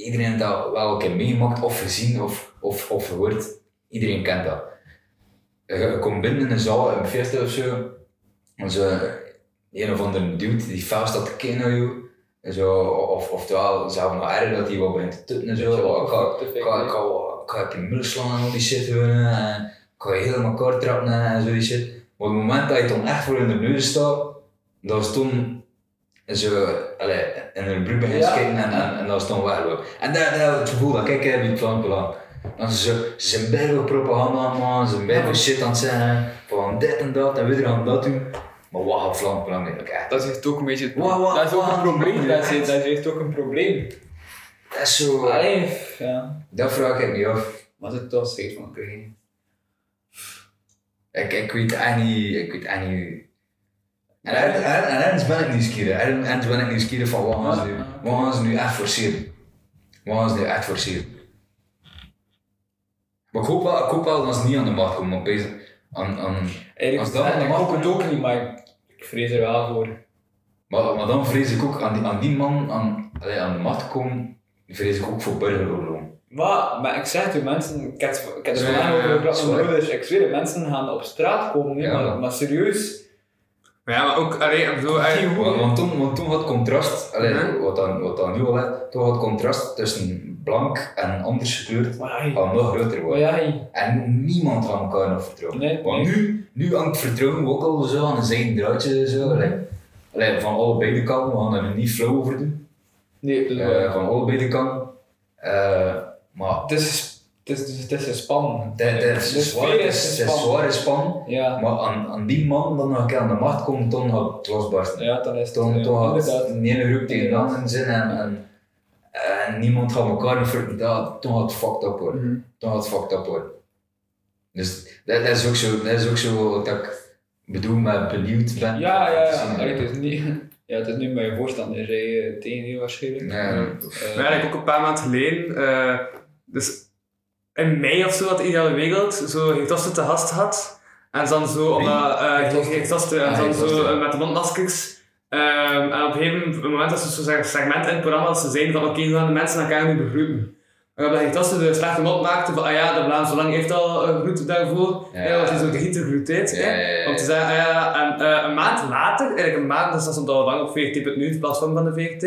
iedereen heeft dat wel een keer meegemaakt of gezien of, of, of gehoord, iedereen kent dat. Je, je komt binnen in een zaal, een feest of zo, en zo, een of andere dude die fel staat te kijken naar jou, en zo, of, oftewel zelf nog erger dat hij wat begint te tutten en zo, ik ga, ik ga, ik ga, ik ga je slaan en al die shit doen, en ga je helemaal kort trappen en zo die shit. Maar op het moment dat je dan echt voor in de neus staat, dat was toen zo, allee, in een broek begint Ja. en, en, en dat was toen weglopen. En dat, dat het gevoel dat ik heb bij het Vlaams Belang. Dan ze, zijn bij propaganda aan het maken, ze zijn bij shit aan het zeggen, van dit en dat en we gaan dat doen. Maar wat gaat Vlaams Belang eigenlijk echt? Dat is echt ook een beetje het Dat is ook een probleem. Dat is, dat is echt ook een probleem. Dat is zo, Alleen, ja. dat vraag ik me af. Maar het toch steeds van oké. Ik, ik weet echt niet, ik weet echt niet. En, en, en, en ergens ben ik nieuwsgierig. En ergens ben ik nieuwsgierig van wat gaan ze nu, wat gaan ze nu echt forceren. Wat gaan ze nu echt forceren. Maar ik hoop wel, ik hoop wel dat ze niet aan de macht komen. Bezig, aan, aan, Eigenlijk Als dat aan de ik macht komt- ook niet, maar ik- ik vrees er wel voor. maar, maar dan vrees ik ook aan die, aan die man aan, allee, aan de macht komen, vrees ik ook voor burgeroorlogen. Maar, maar ik zeg het u, mensen, ik heb, het- ik heb het Ja, vandaag over met ouders, ik zweer mensen gaan op straat komen, Ja. maar, maar serieus. Maar ja, maar ook, allee, ik bedoel, Want, want, toen, want toen had contrast, allee, Mhm. wat, dan, wat dan nu al is, toen had contrast tussen blank en anders gekleurd Maar ja, al nog groter worden. En niemand kan elkaar nog vertrouwen. Nee, Want nee. nu, nu hangt vertrouwen ook al zo aan een zijden draadje. Zo, allee. Allee, van allebei de kanten, we gaan er niet flauw over doen. Nee, waar. van allebei de kanten. Eh, maar Het is, het is, het is een span. het het is De een span. zware span. Ja, Maar aan, aan die man dan nog een keer aan de macht komt, dan gaat het losbarsten. ja, dan is het Toen, ja, toen had inderdaad. een ene groep tegen de andere zin en, en, en niemand gaat elkaar ver... Dat, toen gaat het fucked up worden. Mhm. Toen gaat het fucked up worden. Dus dat, dat, is ook zo, dat is ook zo wat ik bedoel met benieuwd ben. Ja, ja, ja. Allee, het is niet, ja, het is nu mijn voorstander, zei eh, tegen die waarschijnlijk. Nee, Ja. Eh, Maar ook een paar maanden geleden, eh, dus in mei of zo had Ideale Wereld zo Geektoste te gast had. En dan zo, omdat uh, en Ah, dan zo met de mondmaskers. Ehm, en op een gegeven moment was er zo'n segment in het programma dat ze zeiden van oké, hoe gaan de mensen elkaar nu begroeten? En omdat Geektoste de slechte mond maakte van ah ja, de Vlaamse Lang heeft al een groet daarvoor. Ja. Ja, dat hij zo geïntergluteerd. Ja, ja, ja, ja. Om te zeggen, ah ja, en eh, een maand later, eigenlijk een maand, dus dat stond al lang op VRT.nu, het platform van de VRT.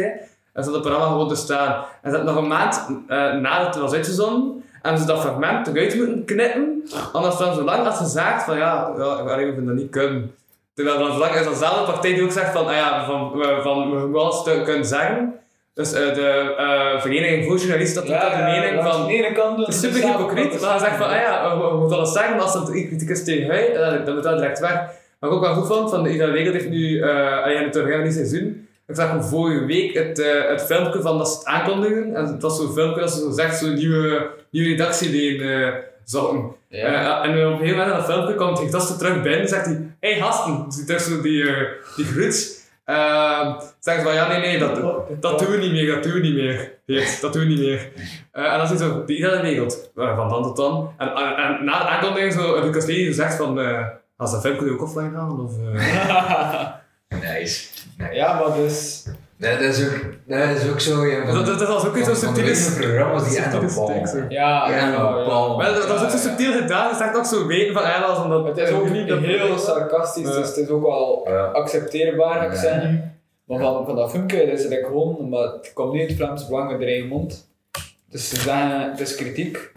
En zat het programma gewoon te staan. En ze had nog een maand eh, nadat het was uitgezonden, en ze dat fragment eruit moeten knippen, anders dan zo lang als ze zaagt van ja, ja we vinden dat niet kunnen. Terwijl zo lang is dezelfde partij die ook zegt van, ah ja, van, we- van we te kunnen zeggen. Dus eh, de eh, Vereniging voor Journalisten had de mening van, de ene kant doen het is ze super hypocriet, maar hij ze zegt van, ah ja, we, we moeten alles zeggen, maar als er kritiek is tegen hij, eh, dan moet dat direct weg. Wat ik ook wel goed vond, van de Ideale Wereld heeft nu, eh alleen het die seizoen, ik zag gewoon vorige week het, het filmpje van dat ze het aankondigen, en het was zo'n filmpje dat ze zo zegt, zo'n nieuwe, nieuwe redactieleden eh zochten. Ja. En op een gegeven moment in dat filmpje komt hij gasten terug binnen en zegt hij, hey gasten, zo die, eh die groet. Uh, zegt van ja, nee, nee, dat, dat doen we niet meer, dat doen we niet meer. Heert, dat doen we niet meer. Eh, en dan is het zo, de ideale wereld, van dan tot dan. En, en, en na de aankondiging zo, Lucas zo zegt van, eh als dat filmpje ook offline gaan, of... eh Nice. nice. Ja, maar dus... Dat, dat, is ook, dat is ook zo. Ja, van, dat, dat, dat was ook weer zo subtiel de is. programma's die echt op subtiele bal. zo. Ja, Ja. Maar dat, dat was ook zo subtiel gedaan, dus echt ook zo weten van, dat was omdat... Het is ook niet dat- heel sarcastisch, dus het is ook wel Ja. accepteerbaar, zeggen. Maar van, van dat filmpje is het gewoon, maar het komt niet uit het Vlaams belang de eigen mond. Dus ze zeggen, het is kritiek.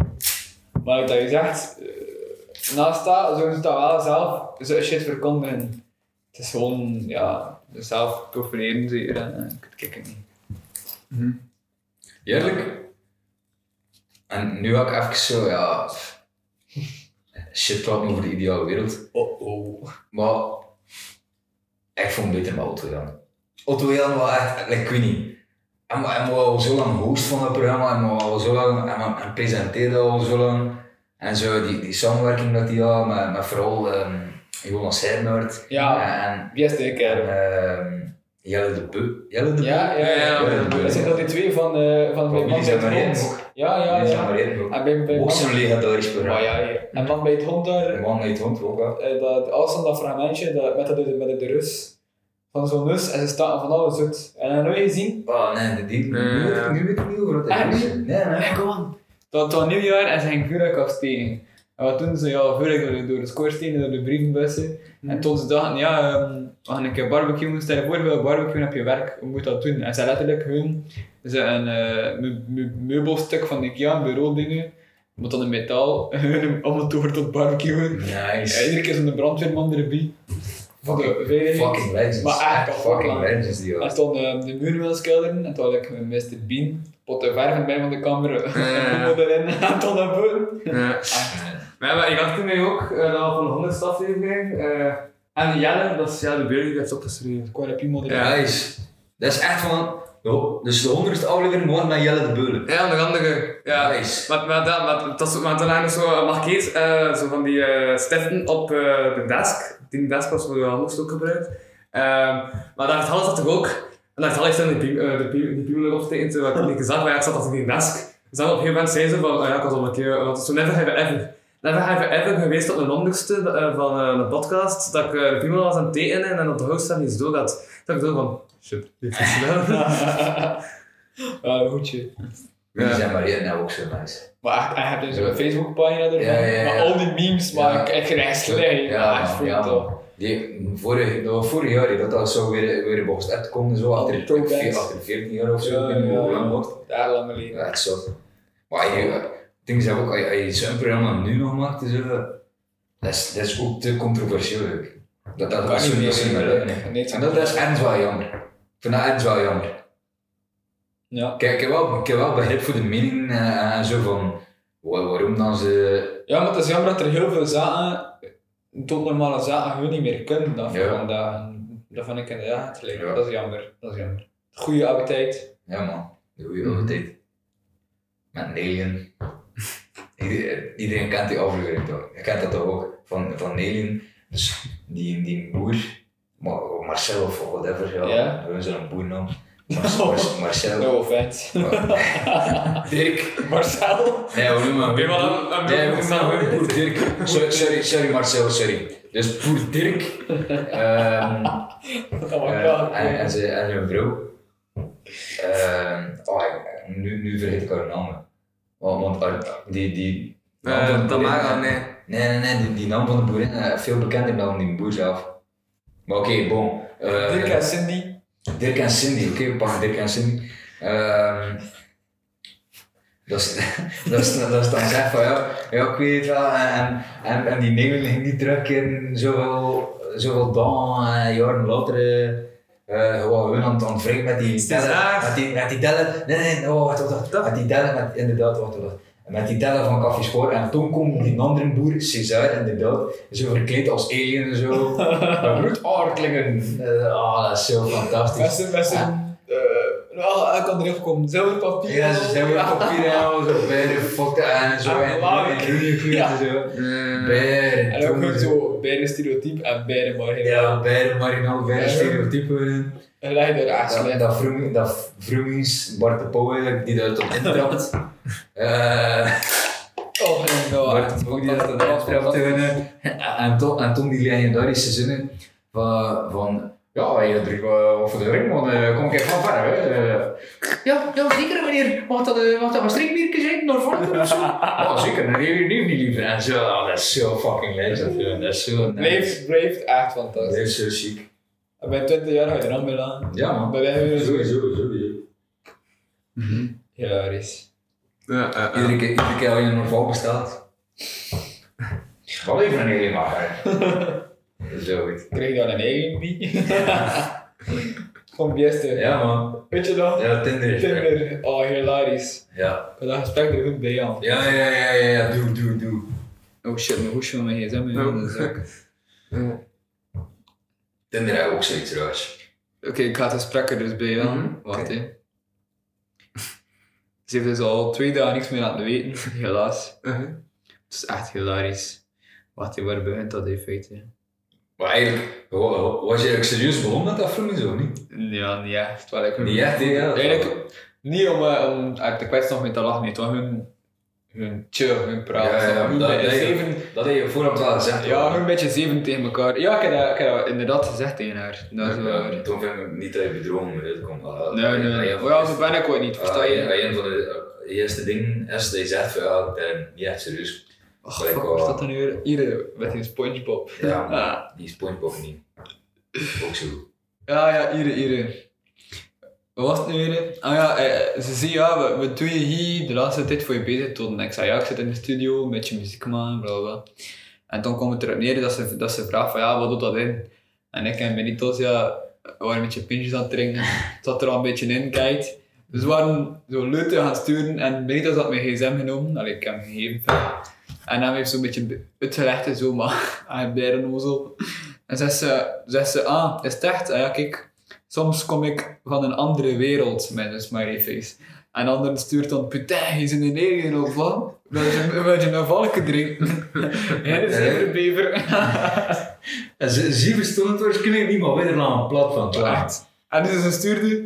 Maar wat je zegt, eh, naast dat, ze dat wel zelf zo shit verkondigen. Het is gewoon, ja, zelf profileren zeker en eh, ik het niet. Eerlijk. En nu ik even zo, ja. Shit praten over de ideale wereld. Oh oh. Maar ik vond het beter met Otto Jan. Otto Jan was echt, like, ik weet niet. Hij was al zo lang host van het programma, was al zo lang, en, en presenteerde al zo lang. En zo, die, die samenwerking dat hij had, met, met vooral um, Jonas Hernaert. Ja, En, wie is de en kerel? ehm, Jelle de Beu. Jelle de Ja, ja, Ja. Dat zijn dat die twee van, eh van bij Van Man bij het Hond. Ja, ja, ja. En bij, bij Ook zo'n legendarisch Maar programma. ja, ja. En man bij het hond daar, De man met het hond ook wel. eh, dat, als dan dat fragmentje dat, met, de, met de rus van zo'n nus en ze staan van alles uit. En dan heb je gezien, Oh nee, de die, Nee, nu, weet ik, niet over wat Ah, hij is. Nee, nee. nee, kom aan. Dat was nieuwjaar en gingen vuurwerk afsteken. En wat doen ze? Ja, vuurwerk door, door de schoorstenen, door de brievenbussen. En toen ze dachten, ja, ehm, we gaan een keer barbecuen. Stel je voor, wil barbecuen op je werk, hoe moet dat doen? En ze letterlijk hun ze een me- me- meubelstuk van Ikea, een bureau dingen, met dan een metaal, om het over tot barbecuen. Ja, Nice. iedere keer zo'n brandweerman erbij. Voor de Fucking, veiligheid. fucking legends. Maar echt kapot, fucking legends die En stond uh, de muurwilskilderen en toen had ik met Mr. Bean, pot de verf bij van de kamer, Ja. en erin en toen naar boven. Ja. Maar, ja, maar ik had toen mij ook, uh, dat van de honderdste aflevering, eh en Jelle, dat is Jelle de Beer, die heeft opgeschreven. Piemel erin. Ja. Nice. Dat is echt van, Jo, dus de honderdste aflevering was met Jelle de Beulen. Ja, onder andere. Ja. Nice. Maar, maar, dat, maar, dat is, maar toen hadden we zo eh zo van die eh stiften op eh, de desk. Die desk was voor anders ook gebruikt. Ehm maar daar alles dat toch ook. En daar heeft dan die eh, de die piemel erop getekend, wat ik niet gezegd, maar ja, ik zat als in die desk. Dus dan op een gegeven moment zei ze van, oh ja, ik was al een keer, want het is zo never have ever. Never have I ever geweest op een honderdste eh, van eh, een podcast, dat ik eh, de piemel was aan het tekenen en op de host dan iets door had. Dat ik zo van, shit, die heeft iets gedaan. Ja, goedje. Die Ja. zijn maar één nou ook zo nice. Maar je hebt dus een Facebookpagina ervan. Ja, ja, ja. Maar al die memes maak Ja. ik echt rechtslijn. Ja, ja, het man. Die, vorig, dat was vorig jaar dat dat zo weer, weer box uitkomt, zo achter, achter 14 jaar of zo, Ja, ik ja, lang ja. wordt. Daar lang geleden. Ja, echt zo. Maar je, ding is ook, als je, zo'n programma nu nog maakt, is, dat, is, dat is ook te controversieel. ook. Dat, dat, niet zo- meer, niet het En dat, dat is ergens wel jammer. Ik vind dat ergens wel jammer. Ja. Kijk, ik heb wel, ik heb wel begrip voor de mening eh, en zo van wa- waarom dan ze. ja, maar het is jammer dat er heel veel zaken, tot normale zaken, gewoon niet meer kunnen dan Ja. vandaag. Dat vind ik inderdaad gelijk. Ja. Dat is jammer. Dat is jammer. Goede appetijt. Ja man, de goede Mhm. oude tijd. Met een alien. Iedereen, iedereen kent die aflevering toch? Je kent dat toch ook? Van, van alien, dus die, die boer, Mar- Marcel of whatever, ja. Ja. We zijn een boernaam. Mar- Mar- Marcel. No offense. Dirk. Marcel. Nee, we noemen hem. Ben je wel een- een Nee, we noemen hem boer Dirk. Sorry, sorry, sorry Marcel, sorry. Dus boer Dirk. Ehm Oh my Eh, god. en, en, ze, en zijn vrouw. Ehm, oh, ik- nu, nu vergeet ik haar naam. Want, want haar- die, die Eh, Tamara, nee. Nee, nee, nee, die, die naam van de boerin veel bekender dan die boer zelf. Maar oké, bon. Eh, Dirk en Cindy. Dirk en Cindy, oké, we pakken Dirk en Cindy. Ehm, dat is, dat is, dat is dan zeg van ja, ja, ik weet het wel. En, en, en die Nederland ging niet terugkeren, zoveel, zoveel dagen en jaren later. Eh, gewoon gewoon aan, het- aan het wringen met die tellen. Met die, met die tellen. Nee, nee, oh, wacht, wacht, wacht. Met die tellen, met, inderdaad, wacht, wacht. Met die tellen van Café Spoor. En toen komt die andere boer, César, inderdaad. Zo verkleed als alien en zo. Bloedaardlingen. Eh, ah, dat is zo fantastisch. Met zijn, met eh, nou, ik kan er even komen. Zilverpapier. Ja, ze zijn weer papier en al zo bij de fokte en zo En blauw. groene Ja. en zo. Eh, Bij En ook zo bij de stereotype en bij de marginaal. Ja, bij de marginaal, bij de Ja. stereotypen. En leg je er echt Dat, slecht. dat, vroeg, dat vroegies, Bart de Pauw eigenlijk, die dat tot intrapt. Eh Oh, nee, nou, Bart de Pauw die dat tot intrapt. eh, En Tom, en Tom die legendarische zinnen van, van ja, je wat voor de ring, want eh, kom ik even van ver. Hè. Eh, ja, ja, zeker meneer. Mag dat, eh, mag dat een strinkbiertje zijn, naar voren of zo? Ja, zeker, dan neem je niet liever. En zo, ah, dat is zo fucking legend. ja. Dat is zo nice. Blijft, blijft echt Dat fantastisch. is zo chic. En bij 20 jaar ga je er aan. Ja man. Dat is weer zo Sowieso, sowieso. hilarisch. ja, eh, eh. Iedere keer, iedere keer als je een val bestaat. Wel even een alien maken. Zo goed. Krijg je dan een eigen bie? Van beste. Ja man. Weet je dat? Ja, Tinder. Tinder. Oh, hilarisch. Ja. Ik dat gesprek er goed bij aan. Ja, ja, ja, ja, ja, doe, doe, doe. Oh shit, mijn hoesje van mijn gsm in de zak. Tinder heeft ook zoiets raars. Oké, ik ga het gesprek er dus bij aan. Mhm, Wacht oké. hè. Ze heeft dus al twee dagen niks meer laten weten, helaas. Uh-huh. Het is echt hilarisch. Wacht, waar begint dat in feite? Maar eigenlijk, wa- wa- was je eigenlijk serieus begonnen met dat filmpje zo niet? Ja, niet echt. Wel, ik Niet echt, ja. Eigenlijk niet om, eh, om uit de kwets nog mee te lachen, niet. Hun, hun chill, hun praat. Ja, ja, Hun dat- dat je- zeven, Dat heb je voorhand wel gezegd. ja, hun beetje zeven tegen elkaar. Ja, ik heb dat, ik heb dat inderdaad gezegd tegen haar. Dat is waar. Ja, Toen vind ik niet dat je bedrogen moet uitkomen. Nee, nee, nee. Oh ja, zo ben ik ooit niet, versta Ah, je? ja, een van de eh, eerste dingen is dat je zegt van ja, ik ben niet echt serieus. Gelijk fuck, is dat dan weer? Hier, met die Spongebob. Ja, Ah. die Spongebob niet. Ook zo. Ja, ja, hier, hier. Wat was het nu weer? Ah ja, eh, ze zei ja, wat, wat doe je hier de laatste tijd voor je bezig tot? En ik zei ja, ik zit in de studio, een beetje muziek maken, bla bla. En toen kwam het erop neer dat ze, dat ze vraagt van ja, wat doet dat in? En ik en Benitos, ja, we waren een beetje pintjes aan het drinken. Het zat er al een beetje in, kijk. Dus we waren zo leuten gaan sturen en Benitos had mijn gsm genomen, allee, ik hem gegeven. En dan heeft ze een beetje uitgelegd en zo, maar hij bij een ozel. En zegt ze, zegt ze, ah, is het echt? Ah ja, kijk, Soms kom ik van een andere wereld met een smiley face. En anderen stuurt dan, putain, je zit een alien of wat? Wil je, wil je een valken drinken? Dat is even bever. En ze, ze verstonden het waarschijnlijk niet, maar weer aan plat van. Echt. En dus ze stuurde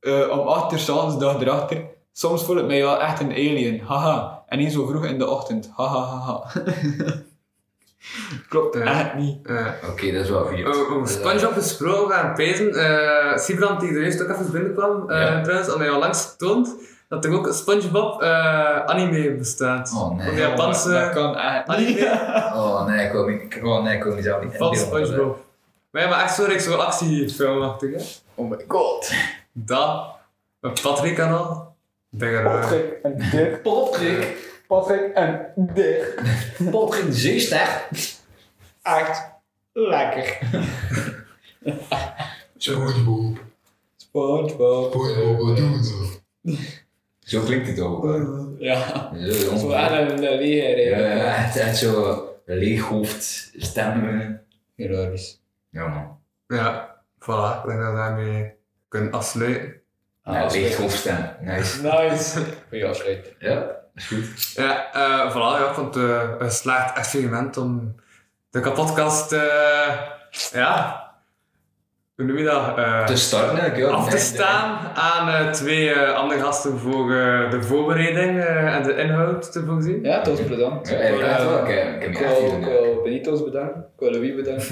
eh, om 8 uur s'avonds, dag erachter. Soms voel ik mij wel echt een alien, haha. En niet zo vroeg in de ochtend, haha, haha. Klopt echt niet. Eh, Oké, dat is wel goed. Over over SpongeBob gesproken gaan pezen. eh Sibrand die er eerst ook even binnenkwam, eh Ja. trouwens, had mij al langs getoond dat er ook SpongeBob eh, anime bestaat. Oh, nee. Van de Japanse Dat kan echt niet. anime Oh nee, ik wil me, oh, nee, ik wil mezelf niet van. SpongeBob. Maar ja, maar echt zo, like, zo actiefilmachtig, hè. Oh my god. Dat, een Patrick kanaal. Ben er Patrick en Dirk. Patrick. Patrick en Dirk. Patrick de Zeester. Echt lekker. SpongeBob. SpongeBob. SpongeBob, wat doen we dan? Zo klinkt het ook. Ja. Zo, echt een leger. Ja, ja, echt, echt zo leeghoofd stemmen. Hilarisch. Ja man. Ja, voilà. Ik denk dat we daarmee kunnen afsluiten. Ja, leeghoofd stem. Nice. Nice. Goeie afsluiting. Ja, is goed. Ja, eh voilà. Ja, ik vond het eh, een geslaagd experiment om de kapotkast, eh ja, hoe noem je dat? Eh, Te starten ja. af te Nee, staan aan eh, twee eh, andere gasten voor de voorbereiding eh, en de inhoud te voorzien. Ja, Toos bedankt. Ja, wel. Ik wil Benito's bedanken. Ik wil Louis bedanken.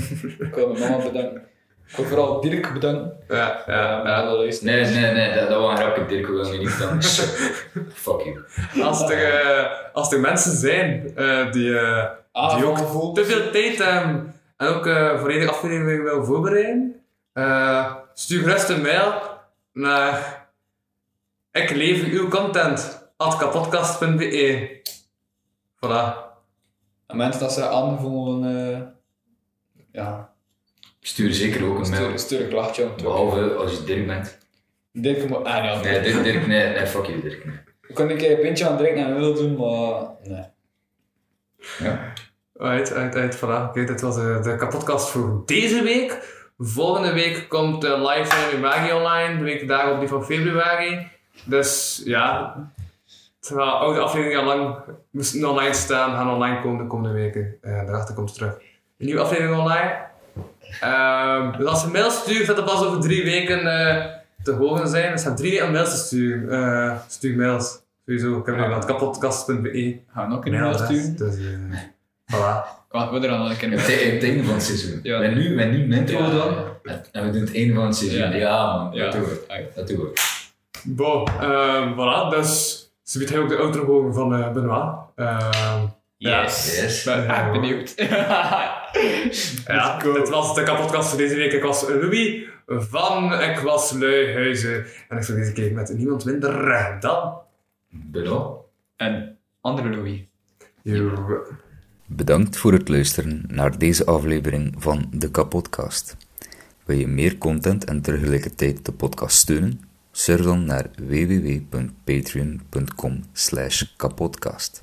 ik wil mijn mama bedanken. Ik wil vooral Dirk bedanken. Ja, ja, alle luisteraars. Nee, nee, nee, dat, dat was een grapje. Dirk wil niet dan. Fuck you. Als, er, eh, als er mensen zijn eh, die, Ah, die ook te veel tijd hebben en ook eh volledig aflevering wil voorbereiden, eh, stuur gerust een mail naar ik lever uw content at kapodcast.be Voilà. En mensen dat ze aanvoelen, eh ja, Stuur zeker ook een mail. stuur, stuur een klachtje. Behalve als je Dirk bent. Dirk moet... Ah, ja. Nee, Dirk, Dirk nee, nee, fuck you, Dirk. Nee. Ik kon een keer een pintje aan het drinken en wil doen, maar nee. Ja. Uit, uit, uit, voilà. Oké, dit was de, de kapotkast voor deze week. Volgende week komt de live van Imagi online, de week daarop die van februari. Dus ja, terwijl oude afleveringen al lang moesten online staan, gaan online komen de komende weken. En daarachter komt het terug. Een nieuwe aflevering online. Ehm, dus als je mail stuurt, dat het pas over drie weken eh, te horen zijn. Dus je hebt drie weken mails te sturen. Eh, stuur mails. Sowieso. Ik heb nu aan kapotkast.be. Gaan we nog een mail sturen? Dus voilà. Wacht, we er dan nog een keer een Het, einde van het seizoen. Ja. We hebben nu, we hebben nu een intro Ja, dan. En we doen het einde van het seizoen. Ja. Ja, man. Ja. Dat doen we. Dat doen we. Bon, ehm voilà, dus ze biedt hij ook de outro van eh Benoit. Ehm Yes. Yes. ben- benieuwd. Ja, dit was de kapotkast voor deze week. Ik was Louis van Ik was Luihuizen. En ik voor deze keer met niemand minder dan... Benoît. en andere Louis. Yo. Bedankt voor het luisteren naar deze aflevering van de Kapodcast. Wil je meer content en tegelijkertijd de podcast steunen? Surf dan naar www.patreon.com kapodcast.